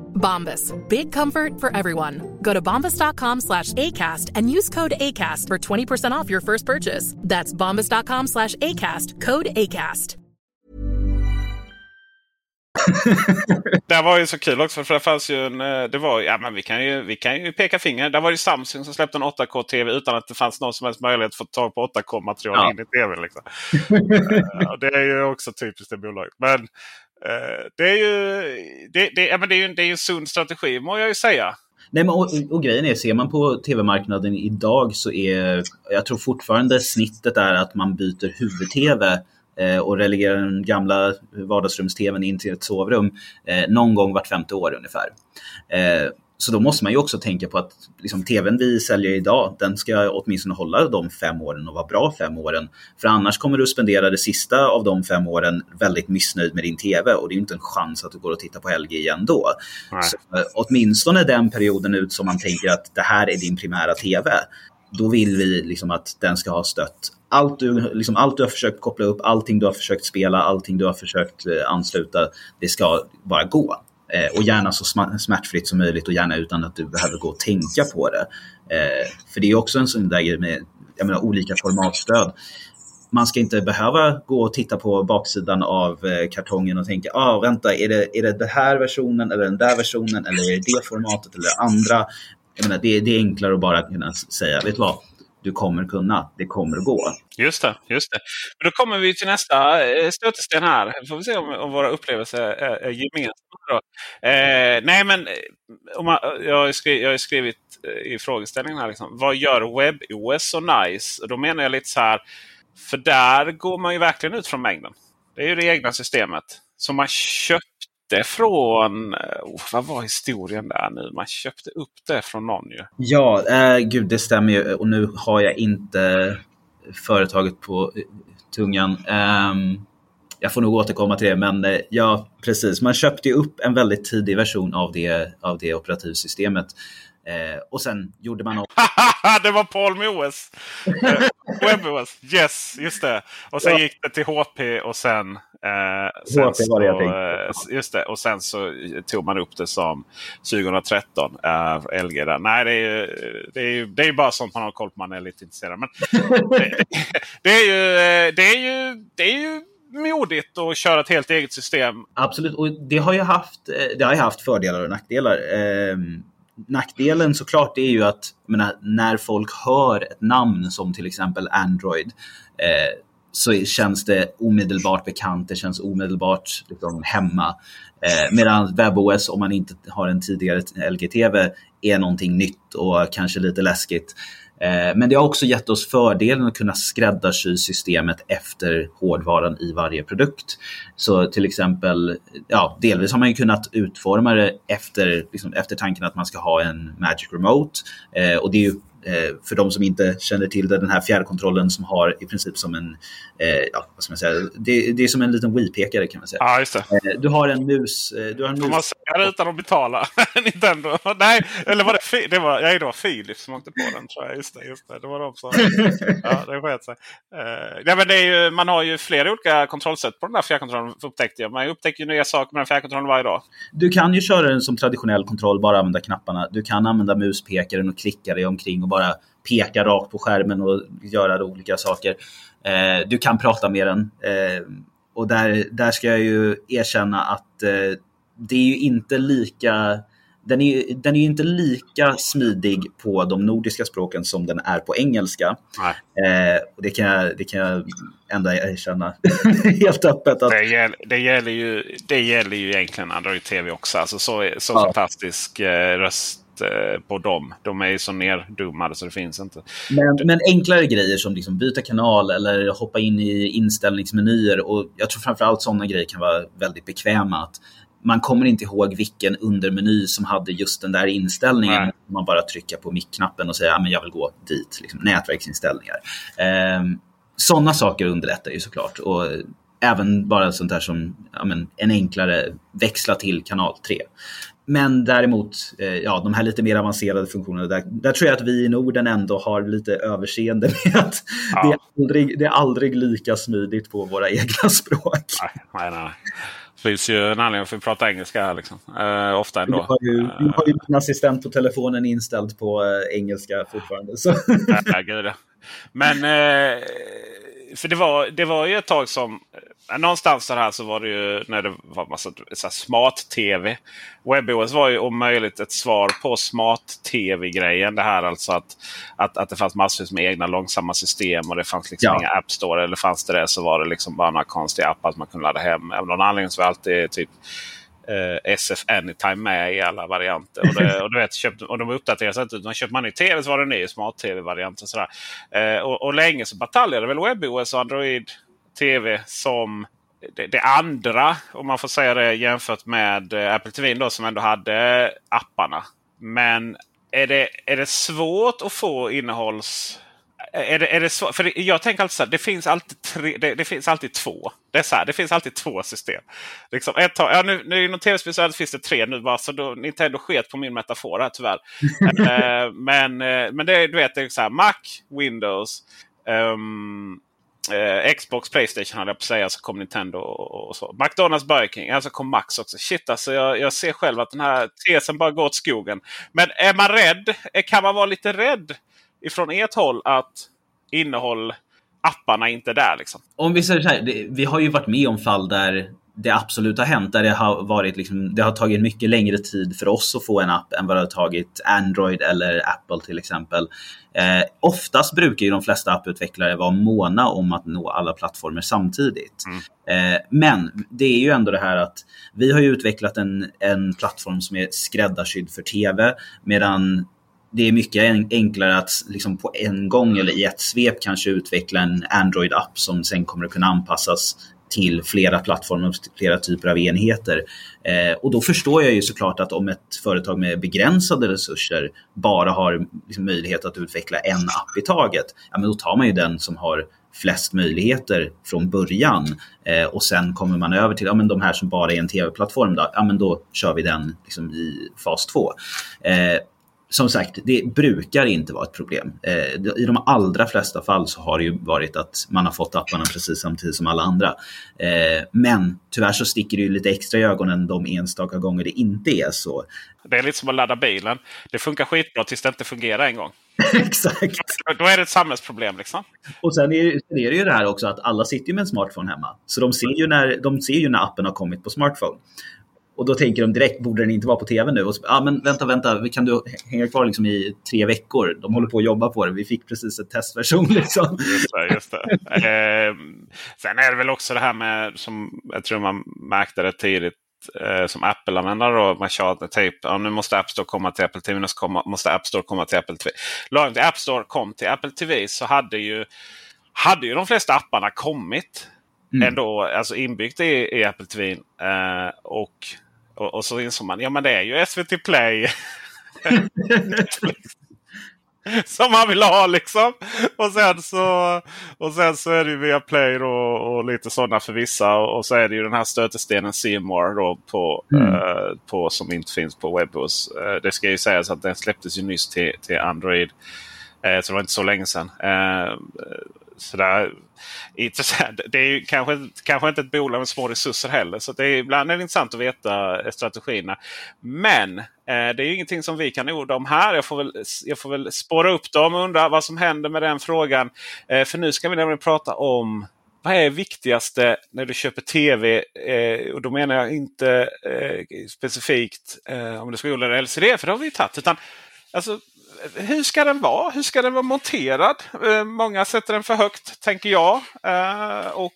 Bombas. Big comfort for everyone. Go to bombas.com slash ACAST and use code ACAST for 20% off your first purchase. That's bombas.com slash ACAST. Code ACAST. <laughs> det var ju så kul också för det fanns ju en... eh, Det var, ja, men vi, kan ju, vi kan ju peka finger. Där var det Samsung som släppte en 8K-TV utan att det fanns någon som helst möjlighet att få tag på 8K-material Ja. in i TV. Liksom. <laughs> Eh, det är ju också typiskt det bolaget. Men Eh, det är ju, det, det, ja, men det är ju, en- det är en sund strategi må jag ju säga. Nej, men och, och grejen är, ser man på tv-marknaden idag så är, jag tror fortfarande snittet är att man byter huvud-tv eh, och relegerar den gamla vardagsrums-tvn in till ett sovrum eh, någon gång vart femte år ungefär. Eh, så då måste man ju också tänka på att liksom, tvn vi säljer idag, den ska åtminstone hålla de fem åren och vara bra fem åren. För annars kommer du spendera det sista av de fem åren väldigt missnöjd med din tv och det är ju inte en chans att du går och tittar på LG igen då. Nej. Så, eh, åtminstone den perioden ut som man tänker att det här är din primära tv. Då vill vi liksom att den ska ha stött allt du, liksom allt du har försökt koppla upp, allting du har försökt spela, allting du har försökt eh, ansluta, det ska bara gå. Eh, och gärna så smärtfritt som möjligt och gärna utan att du behöver gå och tänka på det. Eh, för det är också en sån där grej med jag menar, olika formatstöd. Man ska inte behöva gå och titta på baksidan av eh, kartongen och tänka, ah, vänta, är det, är det den här versionen eller den där versionen eller är det det formatet eller det andra? Jag menar, det, det är enklare att bara kunna säga, vet du vad, du kommer kunna, det kommer att gå. Just det, just det. Men då kommer vi till nästa eh, stötesten här. Får vi se om, om våra upplevelser är, är gemensamma. Då. Eh, nej, men eh, om man, jag, har skrivit, jag har skrivit eh, i frågeställningen här. Liksom, vad gör WebOS så nice? Och då menar jag lite så här. För där går man ju verkligen ut från mängden. Det är ju det egna systemet. Som man det från... Eh, oh, vad var historien där nu? Man köpte upp det från någon ju. Ja, äh, gud det stämmer ju och nu har jag inte företaget på eh, tungan. Ehm, jag får nog återkomma till det, men ja, precis. Man köpte ju upp en väldigt tidig version av det, av det operativsystemet. Eh, och sen gjorde man <laughs> det var Palm OS! Eh, WebOS, yes, just det. Och sen Ja. gick det till HP och sen... Eh, sen HP var det jag tänkte. eh, Just det, och sen så tog man upp det som 2013. Eh, LG där. Nej, det är, ju, det, är ju, det är ju bara sånt man har koll på man är lite intresserad. Men det, <laughs> det, är ju, eh, det, är ju, det är ju modigt att köra ett helt eget system. Absolut, och det har ju haft, eh, det har ju haft fördelar och nackdelar. Ehm, nackdelen såklart är ju att menar, när folk hör ett namn som till exempel Android eh, så känns det omedelbart bekant, det känns omedelbart liksom, hemma. Eh, medan WebOS, om man inte har en tidigare LG-TV, är någonting nytt och kanske lite läskigt. Eh, men det har också gett oss fördelen att kunna skräddarsy systemet efter hårdvaran i varje produkt. Så till exempel, ja, delvis har man ju kunnat utforma det efter, liksom, efter tanken att man ska ha en Magic Remote. Eh, och det är ju för de som inte känner till det, den här fjärrkontrollen som har i princip som en, eh, ja, vad ska man säga, det, det är som en liten Wii-pekare kan man säga. Ja, just det. Eh, du har en mus, eh, du har en Får mus man säga det utan att betala? <laughs> Nintendo? Nej, eller var det, det var, nej, det var Philips som åkte på den tror jag. Just det, just det. det var de som... <laughs> Ja, det sket sig. Uh, nej, men det är ju, man har ju flera olika kontrollsätt på den där fjärrkontrollen upptäckte jag. Man upptäcker ju nya saker med den fjärrkontrollen varje dag. Du kan ju köra den som traditionell kontroll, bara använda knapparna. Du kan använda muspekaren och klicka dig omkring och bara peka rakt på skärmen och göra olika saker. Eh, du kan prata med den. Eh, och där, där ska jag ju erkänna att eh, det är ju inte lika den är, den är inte lika smidig på de nordiska språken som den är på engelska. Eh, och det, kan jag, det kan jag ändå erkänna <laughs> helt öppet. Att, Det, gäller, det, gäller ju, det gäller ju egentligen Android TV också. Alltså så så Ja. fantastisk eh, röst på dem. De är ju så nerdummade så det finns inte. Men, men enklare grejer som liksom byta kanal eller hoppa in i inställningsmenyer och jag tror framförallt sådana grejer kan vara väldigt bekväma. Att man kommer inte ihåg vilken undermeny som hade just den där inställningen. Nej. Man bara trycka på mick-knappen och säga att jag vill gå dit. Liksom, nätverksinställningar. Eh, Sådana saker underlättar ju såklart. Och även bara sånt där som ja, men, en enklare växla till kanal 3. Men däremot, eh, ja, de här lite mer avancerade funktionerna, där, där tror jag att vi i Norden ändå har lite överseende med <laughs> att Ja. det, är aldrig, det är aldrig lika smidigt på våra <laughs> egna språk. Nej, nej, nej. Det finns ju en anledning för att vi pratar engelska här. Liksom. Eh, ofta ändå. har ju, vi Eh, har ju min assistent på telefonen inställd på eh, engelska fortfarande. Så. Ja, gud, ja. Men eh, för det var, det var ju ett tag som någonstans där här så var det ju när det var massa smart-tv. WebOS var ju om möjligt ett svar på smart-tv-grejen. Det här alltså att, att, att det fanns massvis med egna långsamma system och det fanns liksom Ja. inga App Store. Eller fanns det det så var det liksom bara några konstiga appar som man kunde ladda hem. Av någon anledning så var alltid typ eh, SF Anytime med i alla varianter. Och, det, och, du vet, köpt, och de uppdateras inte. Utan köper man ny tv så var det en ny smart-tv-variant. Och, sådär. Eh, och, och länge så bataljerade väl WebOS och Android TV som det, det andra, om man får säga det, jämfört med eh, Apple TV då, som ändå hade apparna. Men är det, är det svårt att få innehålls... Är det, är det svårt? För det- jag tänker alltid så här, det finns alltid, tre, det, det finns alltid två. Det är så här, det finns alltid två system. Liksom ett tag, ja, nu, nu i något tv-spel så finns det tre nu bara, så då, Nintendo sket på min metafor här tyvärr. <laughs> Eh, men eh, men det, du vet, det är så här, Mac, Windows, ehm, eh, Xbox, Playstation hade jag på att säga, så kom Nintendo och, och så. McDonalds, Burger King, alltså kom Max också. Shit alltså, jag, jag ser själv att den här tesen bara går åt skogen. Men är man rädd? Eh, kan man vara lite rädd ifrån ert håll att innehåll, apparna inte är där liksom? Om vi säger så här, det, vi har ju varit med om fall där det absolut har hänt. Där det har, varit liksom, det har tagit mycket längre tid för oss att få en app än vad det har tagit Android eller Apple till exempel. Eh, oftast brukar ju de flesta apputvecklare vara måna om att nå alla plattformar samtidigt. Eh, men det är ju ändå det här att vi har ju utvecklat en, en plattform som är skräddarsydd för TV medan det är mycket en- enklare att liksom på en gång eller i ett svep kanske utveckla en Android-app som sen kommer att kunna anpassas till flera plattformar och flera typer av enheter. Eh, och då förstår jag ju såklart att om ett företag med begränsade resurser bara har liksom möjlighet att utveckla en app i taget, ja, men då tar man ju den som har flest möjligheter från början. Eh, och sen kommer man över till ja, men de här som bara är en tv-plattform. Då, ja, men då kör vi den liksom, i fas 2. Eh, som sagt, det brukar inte vara ett problem. Eh, I de allra flesta fall så har det ju varit att man har fått apparna precis samtidigt som alla andra. Eh, men tyvärr så sticker det ju lite extra i ögonen de enstaka gånger det inte är så. Det är lite som att ladda bilen. Det funkar skitbra tills det inte fungerar en gång. <laughs> Exakt. Då- Då är det ett samhällsproblem. Liksom. Och sen är, sen är det ju det här också att alla sitter med en smartphone hemma. Så de ser ju när, de ser ju när appen har kommit på smartphone. Och då tänker de direkt, borde den inte vara på tv nu? Och så, ah, men vänta, vänta, kan du hänga kvar liksom i tre veckor? De håller på att jobba på det. Vi fick precis ett testversion. <laughs> Liksom. Just det, just det. Eh, sen är det väl också det här med, som jag tror man märkte det tidigt, eh, som Apple-användare då. Man tjatar typ, ja, nu måste App Store komma till Apple TV, nu måste App Store komma till Apple TV. Lagom till App Store kom till Apple TV så hade ju, hade ju de flesta apparna kommit Mm. ändå, alltså inbyggt i, i Apple TV. Eh, och, och, och så insåg man, ja men det är ju SVT Play. <laughs> som man vill ha liksom. Och sen så, och sen så är det ju via Play då, och lite sådana för vissa. Och, och så är det ju den här stötestenen Seymour då på, Mm. eh, på, som inte finns på WebOS. Eh, det ska ju sägas att den släpptes ju nyss till, till Android. Eh, så det var inte så länge sedan sådär så intressant. Det är ju kanske, kanske inte ett bolag med små resurser heller. Så det är, ibland är det intressant att veta eh, strategierna. Men eh, det är ju ingenting som vi kan orda om här. Jag får väl, jag får väl spåra upp dem och undra vad som händer med den frågan. Eh, för nu ska vi nämligen prata om vad är viktigaste när du köper tv? Eh, och då menar jag inte eh, specifikt eh, om du ska odla LCD, för det har vi ju tagit. Utan, alltså, hur ska den vara? Hur ska den vara monterad? Eh, många sätter den för högt, tänker jag. Eh, och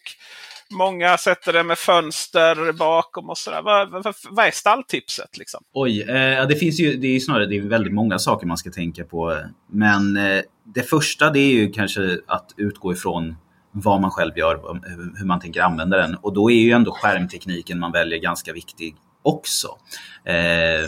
Många sätter den med fönster bakom och sådär. Vad, vad, vad är stalltipset? Liksom? Oj, eh, det finns ju det är ju snarare det är väldigt många saker man ska tänka på. Men eh, det första det är ju kanske att utgå ifrån vad man själv gör, hur- eh, hur man tänker använda den. Och då är ju ändå skärmtekniken man väljer ganska viktig också. Eh,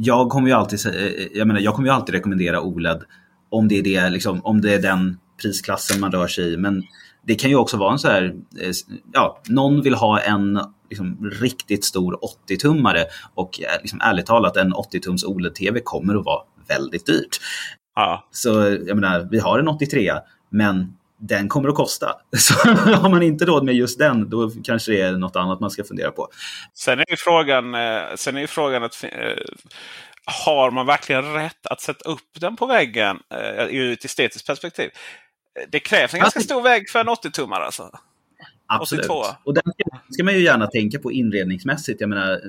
jag kommer ju alltid, eh, jag menar, jag kommer ju alltid rekommendera OLED om det är, det, liksom, om det är den prisklassen man rör sig i. Men det kan ju också vara en så här, eh, ja, någon vill ha en liksom, riktigt stor 80-tummare och eh, liksom, ärligt talat en 80-tums OLED-TV kommer att vara väldigt dyrt. Ja. Så jag menar, vi har en 83 men den kommer att kosta. <laughs> Så har man inte råd med just den, då kanske det är något annat man ska fundera på. Sen är ju frågan, eh, sen är ju frågan att eh, har man verkligen rätt att sätta upp den på väggen eh, ur ett estetiskt perspektiv? Det krävs en ganska stor vägg för en 80-tummare alltså. Absolut. 82. Och den ska man ju gärna tänka på inredningsmässigt. Jag menar,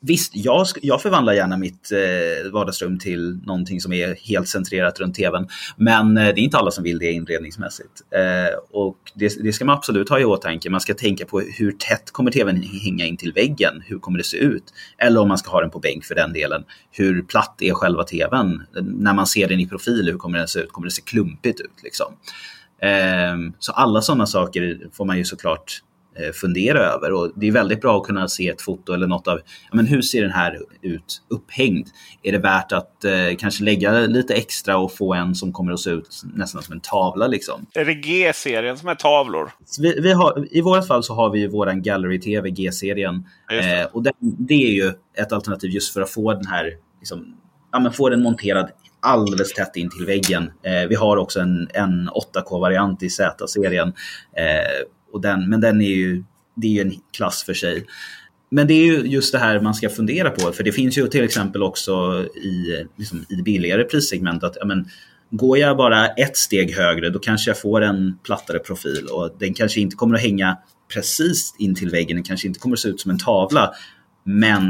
Visst, jag, jag förvandlar gärna mitt eh, vardagsrum till någonting som är helt centrerat runt tvn. Men eh, det är inte alla som vill det inredningsmässigt. Eh, och det, det, ska man absolut ha i åtanke. Man ska tänka på hur tätt kommer tvn hänga in till väggen? Hur kommer det se ut? Eller om man ska ha den på bänk för den delen. Hur platt är själva tvn? När man ser den i profil, hur kommer den se ut? Kommer det se klumpigt ut? Liksom? Eh, så alla sådana saker får man ju såklart fundera över. Och det är väldigt bra att kunna se ett foto eller något av, ja, men hur ser den här ut upphängd? Är det värt att eh, kanske lägga lite extra och få en som kommer att se ut nästan som en tavla? Liksom? Är det G-serien som är tavlor? Vi, vi har, I vårt fall så har vi ju våran Gallery TV G-serien. Eh, och det, det är ju ett alternativ just för att få den här, liksom, ja, men få den monterad alldeles tätt in till väggen. Eh, vi har också en, en 8K-variant i Z-serien. Eh, och den, men den är ju, det är ju en klass för sig. Men det är ju just det här man ska fundera på. För det finns ju till exempel också i, liksom, i billigare prissegment. att ja, men, går jag bara ett steg högre då kanske jag får en plattare profil och den kanske inte kommer att hänga precis in till väggen. Den kanske inte kommer att se ut som en tavla. Men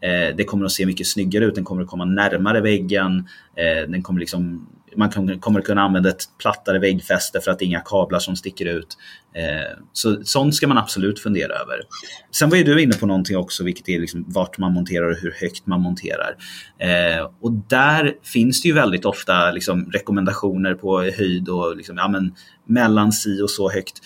eh, det kommer att se mycket snyggare ut. Den kommer att komma närmare väggen. Eh, den kommer liksom man kommer kunna använda ett plattare väggfäste för att det är inga kablar som sticker ut. Eh, så sånt ska man absolut fundera över. Sen var ju du inne på någonting också, vilket är liksom vart man monterar och hur högt man monterar. Eh, och där finns det ju väldigt ofta liksom rekommendationer på höjd och liksom, ja, men, mellan si och så högt.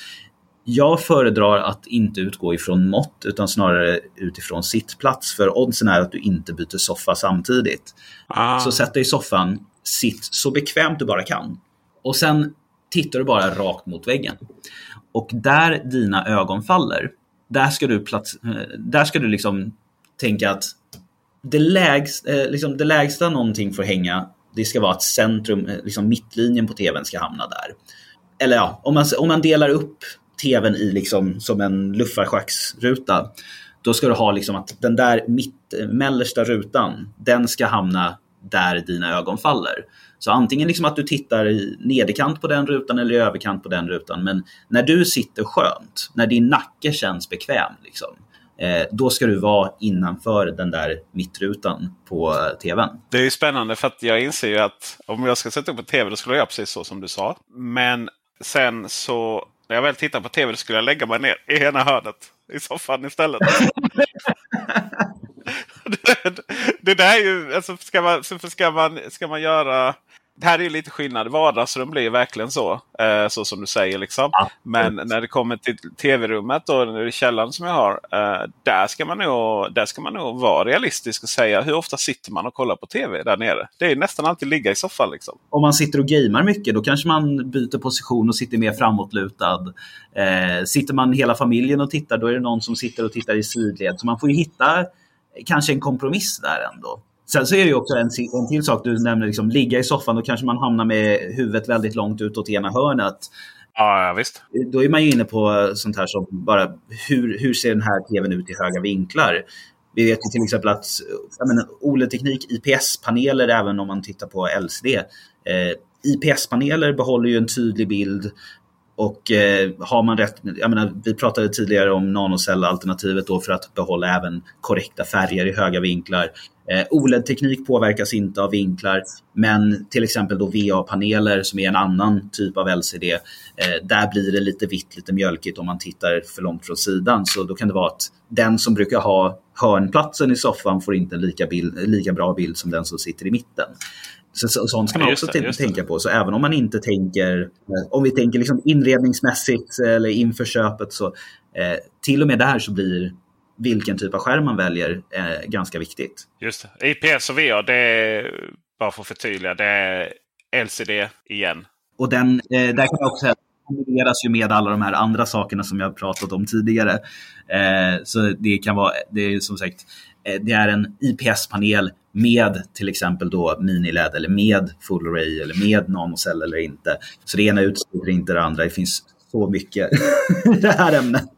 Jag föredrar att inte utgå ifrån mått utan snarare utifrån sittplats. För oddsen är att du inte byter soffa samtidigt. Ah. Så sätt dig i soffan, sitt så bekvämt du bara kan. Och sen tittar du bara rakt mot väggen. Och där dina ögon faller, där ska du, plats, eh, där ska du liksom tänka att det, lägsta, eh, liksom det lägsta någonting får hänga, det ska vara att centrum, eh, liksom mittlinjen på tvn ska hamna där. Eller ja, om man, om man delar upp tvn i liksom som en luffarschacksruta, då ska du ha liksom att den där mitt, mellersta rutan, den ska hamna där dina ögon faller. Så antingen liksom att du tittar i nederkant på den rutan eller i överkant på den rutan. Men när du sitter skönt, när din nacke känns bekväm, liksom, eh, då ska du vara innanför den där mittrutan på tvn. Det är ju spännande för att jag inser ju att om jag ska sätta upp en tv då skulle jag göra precis så som du sa. Men sen så när jag väl tittar på tv skulle jag lägga mig ner i ena hörnet i soffan istället. <laughs> det, det där är ju, alltså, ska, man, ska, man, ska man göra det här är ju lite skillnad. Vardagsrum blir verkligen så. Eh, så som du säger. Liksom. Ja, Men när det kommer till tv-rummet och källaren som jag har. Eh, där, ska man nog, där ska man nog vara realistisk och säga hur ofta sitter man och kollar på tv där nere. Det är nästan alltid ligga i soffan. Liksom. Om man sitter och gamer mycket då kanske man byter position och sitter mer framåtlutad. Eh, sitter man hela familjen och tittar då är det någon som sitter och tittar i sidled. Så man får ju hitta kanske en kompromiss där ändå. Sen så är det ju också en, en till sak du nämner, liksom, ligga i soffan. Då kanske man hamnar med huvudet väldigt långt utåt ena hörnet. Ja, visst. Då är man ju inne på sånt här som bara hur, hur ser den här tvn ut i höga vinklar? Vi vet ju till exempel att OLED-teknik, IPS-paneler, även om man tittar på LCD. Eh, IPS-paneler behåller ju en tydlig bild och eh, har man rätt, jag menar, vi pratade tidigare om nanocellalternativet då för att behålla även korrekta färger i höga vinklar. Eh, OLED-teknik påverkas inte av vinklar, men till exempel då VA-paneler som är en annan typ av LCD, eh, där blir det lite vitt, lite mjölkigt om man tittar för långt från sidan. Så då kan det vara att den som brukar ha hörnplatsen i soffan får inte en lika, bild, lika bra bild som den som sitter i mitten. Så, så, sånt ska man också det, tänka på. Så även om man inte tänker, om vi tänker liksom inredningsmässigt eller inför köpet så eh, till och med där så blir vilken typ av skärm man väljer är ganska viktigt. Just det. IPS och VR, det är, bara för att förtydliga, det är LCD igen. Och den, eh, där kan jag också säga kombineras ju med alla de här andra sakerna som jag pratat om tidigare. Eh, så det kan vara, det är som sagt, eh, det är en IPS-panel med till exempel då mini-LED eller med full array eller med nanocell eller inte. Så det ena utesluter inte det andra. Det finns så mycket <laughs> i det här ämnet.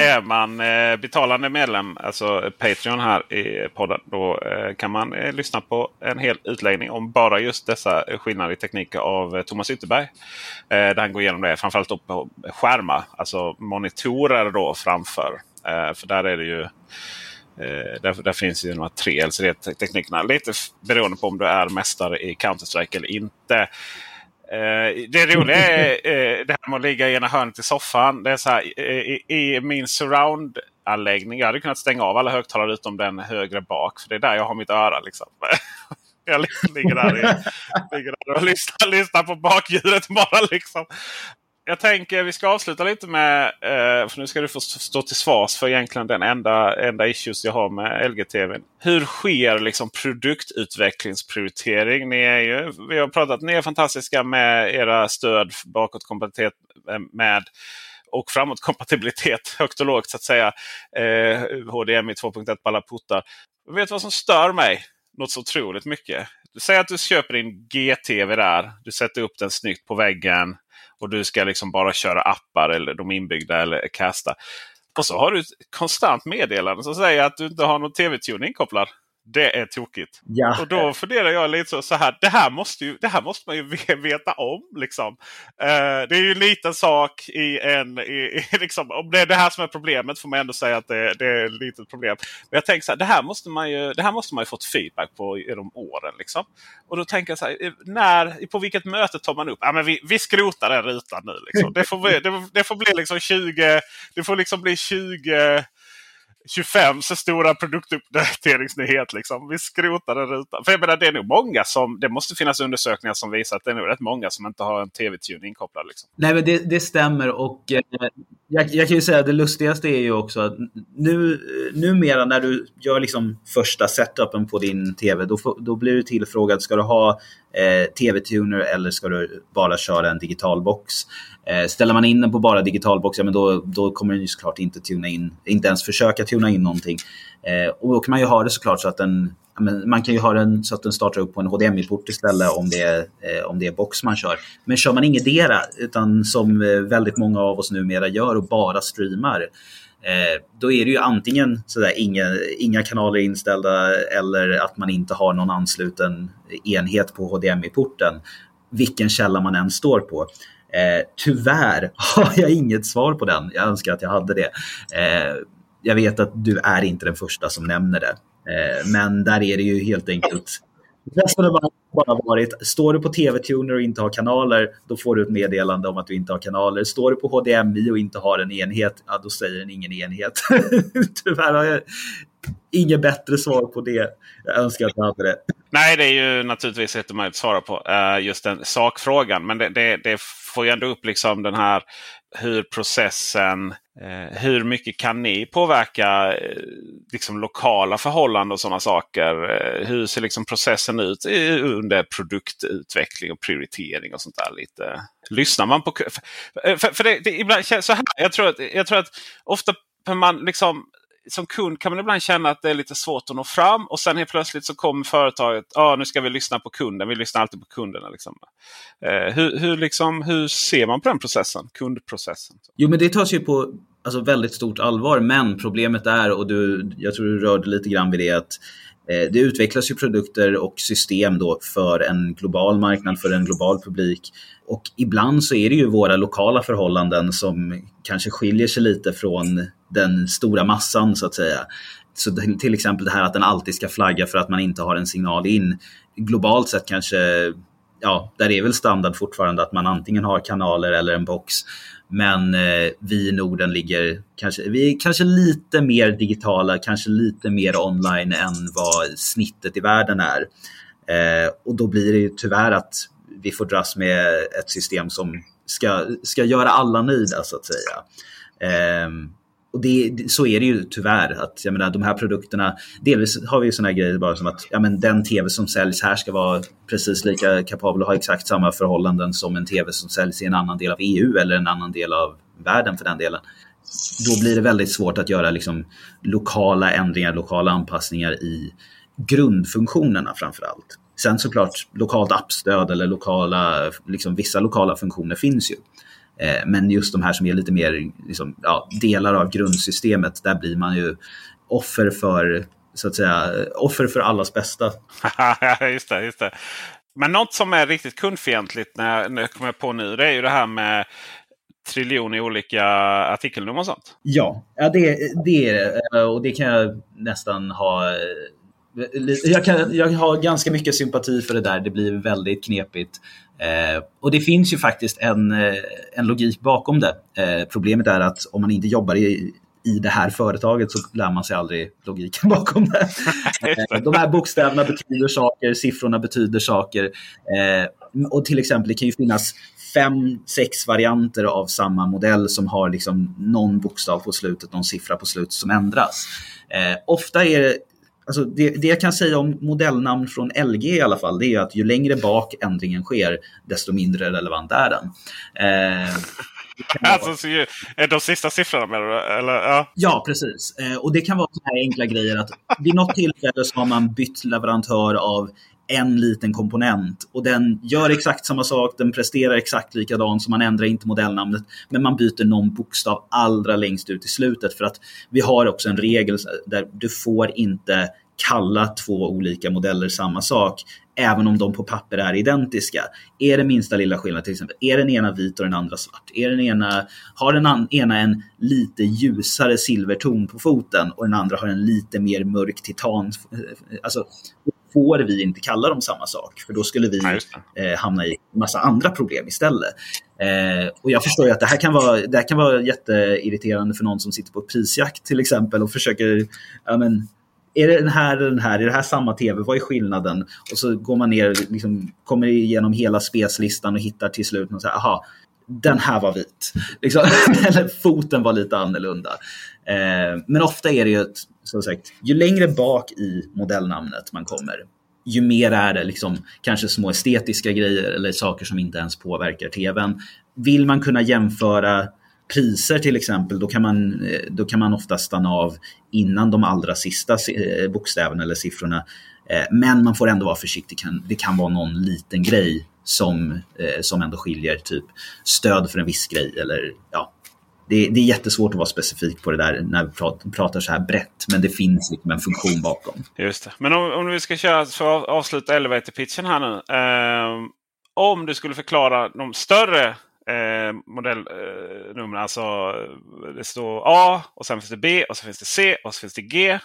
Är man eh, betalande medlem, alltså Patreon här i podden, då eh, kan man eh, lyssna på en hel utläggning om bara just dessa skillnader i teknik av Thomas Ytterberg. Där han går igenom det framförallt på skärmar, alltså monitorer då framför. För där är det ju där, där, finns ju de här tre LCD-teknikerna. Lite beroende på om du är mästare i Counter-Strike eller inte. Eh, det roliga är <laughs> eh, det här med att ligga i ena hörnet i soffan. Det är så här, i, i min surround-anläggning. Jag hade kunnat stänga av alla högtalare utom den högre bak. För det är där jag har mitt öra. Liksom. <laughs> Jag ligger där, i, ligger där och lyssnar, lyssnar på bakljudet bara. Liksom jag tänker vi ska avsluta lite med, eh, för nu ska du få stå till svars för egentligen den enda, enda issues jag har med LG-TVn. Hur sker liksom produktutvecklingsprioritering? Ni är ju, vi har pratat, ni är fantastiska med era stöd bakåtkompatibilitet eh, med och framåtkompatibilitet <laughs> högt och lågt så att säga. Eh, HDMI 2.1 på alla puttar. Vet du vad som stör mig? Något så otroligt mycket. Säg att du köper din GTV där. Du sätter upp den snyggt på väggen och du ska liksom bara köra appar eller de inbyggda eller casta. Och så har du ett konstant meddelande som säger att du inte har någon tv-tuning inkopplad. Det är tokigt. Ja. Och då funderar jag lite så, så här. Det här, måste ju, det här måste man ju veta om. Liksom. Uh, det är ju en liten sak i en... I, i, <laughs> liksom, om det är det här som är problemet får man ändå säga att det, det är ett litet problem. Men jag tänker så här, det här måste man ju, det här måste man ju fått feedback på genom åren. Liksom. Och då tänker jag så här, eh, när, på vilket möte tar man upp? Ja, men vi, vi skrotar den rutan nu. Liksom. Det, får, det, det får bli liksom 20... Det får liksom bli 20 25 så stora produktuppdateringsnyhet. Liksom. Vi skrotar den rutan. För jag menar, det är nog många som, det måste finnas undersökningar som visar att det är nog rätt många som inte har en TV-tune inkopplad. Liksom. Nej, men det, det stämmer. Och eh, jag, jag, kan ju säga att det lustigaste är ju också att nu, numera när du gör liksom första setupen på din TV, då, då blir du tillfrågad, ska du ha eh, TV-tuner eller ska du bara köra en digital box? Eh, ställer man in den på bara digitalbox, ja, men då, då kommer den ju såklart inte tuna in, inte ens försöka tuna in någonting. Eh, och då kan man ju ha det såklart så att den, man kan ju ha den så att den startar upp på en HDMI-port istället om det, är, eh, om det är box man kör. Men kör man ingetdera, utan som eh, väldigt många av oss numera gör och bara streamar, Eh, då är det ju antingen sådär, inga, inga kanaler inställda eller att man inte har någon ansluten enhet på HDMI-porten, vilken källa man än står på. Eh, tyvärr <laughs> har jag inget svar på den. Jag önskar att jag hade det. Eh, jag vet att du är inte den första som nämner det. Eh, men där är det ju helt enkelt resonemang bara varit, står du på TV-tuner och inte har kanaler, då får du ett meddelande om att du inte har kanaler. Står du på HDMI och inte har en enhet, ja, då säger den ingen enhet. <laughs> Tyvärr har jag inget bättre svar på det. Jag önskar att jag hade det. Nej, det är ju naturligtvis inte möjligt att svara på uh, just den sakfrågan. Men det, det, det, får ju ändå upp liksom den här hur processen, uh, hur mycket kan ni påverka uh, liksom lokala förhållanden och sådana saker? Eh, hur ser liksom processen ut under produktutveckling och prioritering och sånt där? lite. Lyssnar man på... För, för, för det, det, ibland så här, jag tror att, jag tror att ofta man liksom som kund kan man ibland känna att det är lite svårt att nå fram. Och sen helt plötsligt så kommer företaget. Ja, nu ska vi lyssna på kunden. Vi lyssnar alltid på kunderna. Liksom. Eh, hur, hur, liksom, hur ser man på den processen? Kundprocessen? Jo, men det tas ju på alltså, väldigt stort allvar. Men problemet är, och du, jag tror du rörde lite grann vid det, att Eh, det utvecklas ju produkter och system då för en global marknad, för en global publik. Och ibland så är det ju våra lokala förhållanden som kanske skiljer sig lite från den stora massan så att säga. Så till exempel det här att den alltid ska flagga för att man inte har en signal in. Globalt sett kanske, ja, där är väl standard fortfarande att man antingen har kanaler eller en box. Men eh, vi i Norden ligger kanske, vi är kanske lite mer digitala, kanske lite mer online än vad snittet i världen är. Eh, och då blir det ju tyvärr att vi får dras med ett system som ska, ska göra alla nöjda så att säga. Eh, och det, så är det ju tyvärr. Att, jag menar, de här produkterna, delvis har vi ju sådana grejer bara som att ja, men den tv som säljs här ska vara precis lika kapabel och ha exakt samma förhållanden som en tv som säljs i en annan del av EU eller en annan del av världen för den delen. Då blir det väldigt svårt att göra liksom, lokala ändringar, lokala anpassningar i grundfunktionerna framför allt. Sen såklart lokalt appstöd eller lokala, liksom, vissa lokala funktioner finns ju. Eh, men just de här som är lite mer liksom, ja, delar av grundsystemet, där blir man ju offer för, så att säga, offer för allas bästa. <laughs> just det, just det. Men något som är riktigt kundfientligt när, när jag kommer på nu, det är ju det här med triljoner olika artikelnummer och sånt. Ja, ja det, det är det. Eh, och det kan jag nästan ha eh, jag, kan, jag har ganska mycket sympati för det där. Det blir väldigt knepigt. Eh, och det finns ju faktiskt en, eh, en logik bakom det. Eh, problemet är att om man inte jobbar i, i det här företaget så lär man sig aldrig logiken <laughs> bakom <laughs> det. Eh, de här bokstäverna betyder saker, siffrorna betyder saker. Eh, och till exempel, det kan ju finnas fem, sex varianter av samma modell som har liksom någon bokstav på slutet, någon siffra på slutet som ändras. Ofta är det Alltså det, det, jag kan säga om modellnamn från LG i alla fall, det är att ju längre bak ändringen sker, desto mindre relevant är den. Eh, <laughs> alltså, så ju, de sista siffrorna du? Eller, ja. ja, precis. Eh, och det kan vara så här enkla grejer att vid något tillfälle så har man bytt leverantör av en liten komponent och den gör exakt samma sak, den presterar exakt likadant så man ändrar inte modellnamnet men man byter någon bokstav allra längst ut i slutet för att vi har också en regel där du får inte kalla två olika modeller samma sak även om de på papper är identiska. Är det minsta lilla skillnad till exempel, är den ena vit och den andra svart? Är den ena, har den ena en lite ljusare silverton på foten och den andra har en lite mer mörk titan? Alltså, får vi inte kalla dem samma sak, för då skulle vi eh, hamna i massa andra problem istället. Eh, och jag förstår att det här kan vara, det här kan vara jätteirriterande för någon som sitter på prisjakt till exempel och försöker, ja men, är det den här eller den här? Är det här samma tv? Vad är skillnaden? Och så går man ner, liksom, kommer igenom hela speslistan och hittar till slut och säger, aha, den här var vit. Liksom, <laughs> eller foten var lite annorlunda. Eh, men ofta är det ju, ett, som sagt, ju längre bak i modellnamnet man kommer, ju mer är det liksom, kanske små estetiska grejer eller saker som inte ens påverkar tvn. Vill man kunna jämföra priser till exempel, då kan, man, eh, då kan man ofta stanna av innan de allra sista eh, bokstäverna eller siffrorna. Eh, men man får ändå vara försiktig. Det kan vara någon liten grej som, eh, som ändå skiljer, typ stöd för en viss grej eller ja, det, det, är jättesvårt att vara specifik på det där när vi pratar, pratar så här brett. Men det finns liksom en funktion bakom. Just det. Men om, om vi ska köra för att avsluta elevator-pitchen här nu. Eh, om du skulle förklara de större eh, modellnumren. Eh, alltså det står A och sen finns det B och så finns det C och så finns det G.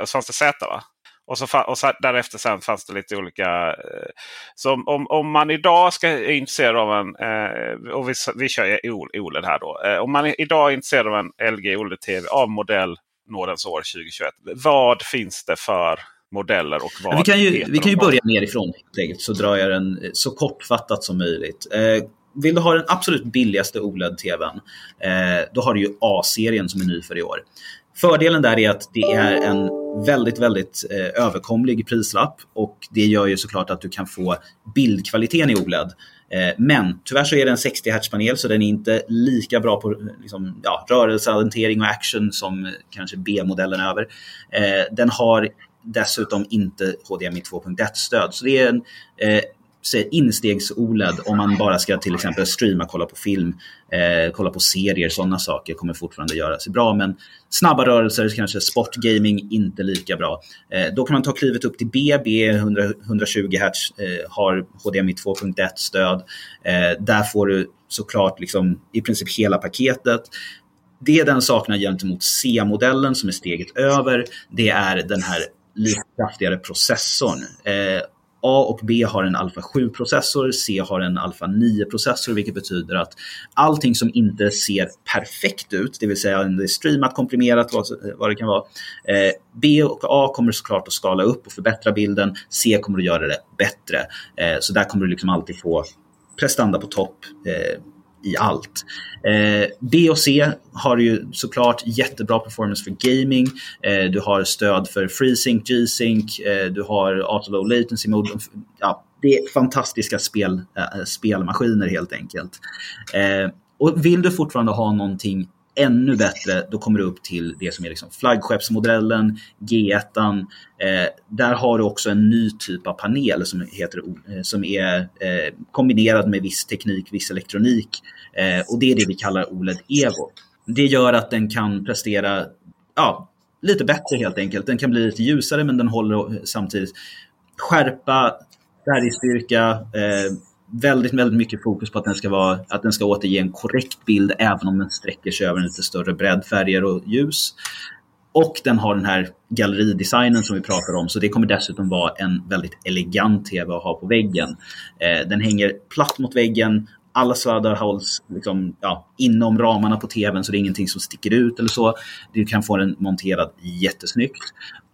Och så fanns det Z va? Och, så, och så, därefter sen fanns det lite olika. Eh, så om, om man idag ska är intresserad av en, eh, och vi, vi kör OLED här då. Eh, om man idag är intresserad av en LG OLED-TV av modell Nådens år 2021. Vad finns det för modeller och vad Vi kan ju, vi kan ju börja nerifrån så drar jag den så kortfattat som möjligt. Eh, vill du ha den absolut billigaste OLED-TVn, eh, då har du ju A-serien som är ny för i år. Fördelen där är att det är en väldigt, väldigt eh, överkomlig prislapp och det gör ju såklart att du kan få bildkvaliteten i OLED. Eh, men tyvärr så är det en 60 Hz-panel så den är inte lika bra på liksom, ja, rörelseorientering och action som kanske B-modellen över. Eh, den har dessutom inte HDMI 2.1-stöd. Så det är en eh, instegs-OLED om man bara ska till exempel streama, kolla på film, eh, kolla på serier, sådana saker kommer fortfarande göra sig bra. Men snabba rörelser, kanske sportgaming, inte lika bra. Eh, då kan man ta klivet upp till B, B 100, 120 Hz, eh, har HDMI 2.1-stöd. Eh, där får du såklart liksom, i princip hela paketet. Det den saknar gentemot C-modellen som är steget över, det är den här lite kraftigare processorn. Eh, A och B har en Alpha 7-processor, C har en Alpha 9-processor, vilket betyder att allting som inte ser perfekt ut, det vill säga det är streamat, komprimerat, vad, vad det kan vara. Eh, B och A kommer såklart att skala upp och förbättra bilden. C kommer att göra det bättre. Eh, så där kommer du liksom alltid få prestanda på topp. Eh, i allt. Eh, B och C har ju såklart jättebra performance för gaming. Eh, du har stöd för FreeSync, G-Sync, eh, du har auto low latency mode. Ja, det är fantastiska spel, äh, spelmaskiner helt enkelt. Eh, och vill du fortfarande ha någonting ännu bättre, då kommer du upp till det som är liksom flaggskeppsmodellen, G1. Eh, där har du också en ny typ av panel som, heter, eh, som är eh, kombinerad med viss teknik, viss elektronik. Eh, och det är det vi kallar OLED Evo. Det gör att den kan prestera ja, lite bättre helt enkelt. Den kan bli lite ljusare men den håller samtidigt skärpa, färgstyrka, eh, väldigt, väldigt mycket fokus på att den, ska vara, att den ska återge en korrekt bild även om den sträcker sig över en lite större bredd, färger och ljus. Och den har den här galleridesignen som vi pratar om, så det kommer dessutom vara en väldigt elegant TV att ha på väggen. Eh, den hänger platt mot väggen, alla sladdar hålls liksom, ja, inom ramarna på tvn så det är ingenting som sticker ut eller så. Du kan få den monterad jättesnyggt.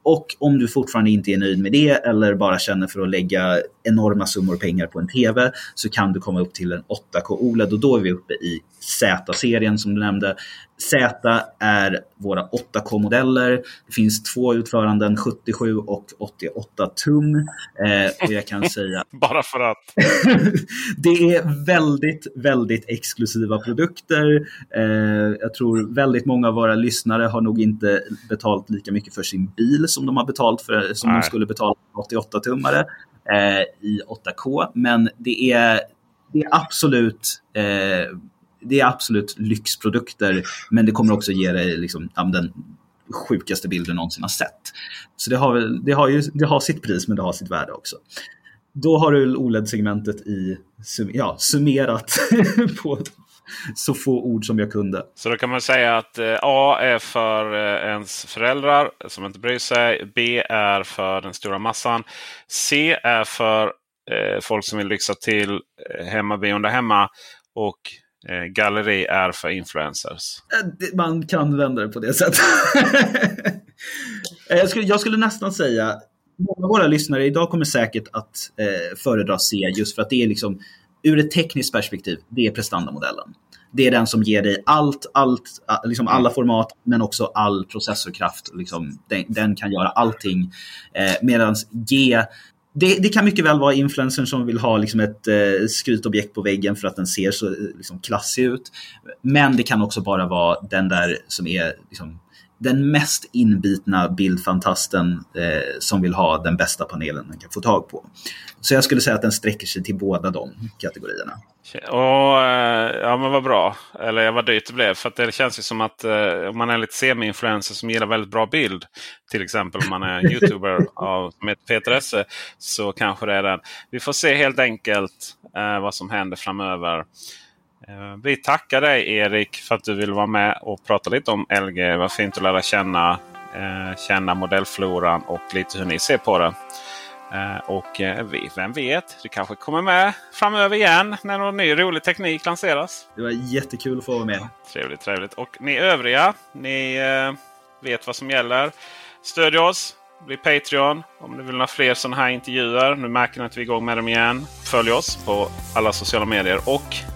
Och om du fortfarande inte är nöjd med det eller bara känner för att lägga enorma summor pengar på en TV så kan du komma upp till en 8K OLED och då är vi uppe i Z-serien som du nämnde. Z är våra 8K-modeller. Det finns två utföranden, 77 och 88 tum. Eh, och jag kan <laughs> säga... Bara för att. <laughs> det är väldigt, väldigt exklusiva produkter. Eh, jag tror väldigt många av våra lyssnare har nog inte betalt lika mycket för sin bil som de har betalt för, som Nej. de skulle betala för 88-tummare eh, Eh, i 8K. Men det är, det är absolut eh, det är absolut lyxprodukter, men det kommer också ge dig liksom, den sjukaste bilden du någonsin har sett. Så det har, det, har ju, det har sitt pris, men det har sitt värde också. Då har du OLED-segmentet i, ja, summerat <laughs> på <laughs> så få ord som jag kunde. Så då kan man säga att eh, A är för eh, ens föräldrar som inte bryr sig. B är för den stora massan. C är för eh, folk som vill lyxa till hemmabion där hemma. Och galleri är för influencers. Man kan vända det på det sättet. <laughs> Jag, skulle, jag skulle nästan säga många av våra lyssnare idag kommer säkert att eh, föredra C just för att det är liksom ur ett tekniskt perspektiv, det är prestandamodellen. Det är den som ger dig allt, allt liksom alla format, men också all processorkraft. Liksom, den, den kan göra allting. Eh, Medan G det, det, kan mycket väl vara influencern som vill ha liksom ett eh, skrytobjekt på väggen för att den ser så eh, liksom, klassig ut. Men det kan också bara vara den där som är liksom, den mest inbitna bildfantasten eh, som vill ha den bästa panelen den kan få tag på. Så jag skulle säga att den sträcker sig till båda de kategorierna. Och, eh, ja men vad bra. Eller vad dyrt det blev. För det känns ju som att eh, om man är lite semi-influencer som gillar väldigt bra bild. Till exempel om man är <laughs> youtuber av, med Peter Esse. Så kanske det är den. Vi får se helt enkelt eh, vad som händer framöver. Eh, vi tackar dig Erik för att du vill vara med och prata lite om LG. Vad fint att lära känna, eh, känna modellfloran och lite hur ni ser på det. Eh, och vem vet, det kanske kommer med framöver igen när någon ny rolig teknik lanseras. Det var jättekul att få vara med. Trevligt, trevligt. Och ni övriga, ni vet vad som gäller. Stödj oss. Bli Patreon om ni vill ha fler sådana här intervjuer. Nu märker ni att vi är igång med dem igen. Följ oss på alla sociala medier och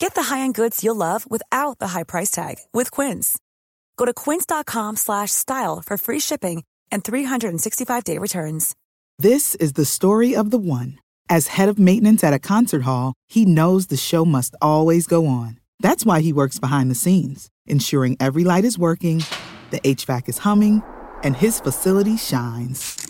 Get the high-end goods you'll love without the high price tag with Quince. Go to quince.com slash style for free shipping and 365-day returns. This is the story of the one. As head of maintenance at a concert hall, he knows the show must always go on. That's why he works behind the scenes, ensuring every light is working, the HVAC is humming, and his facility shines.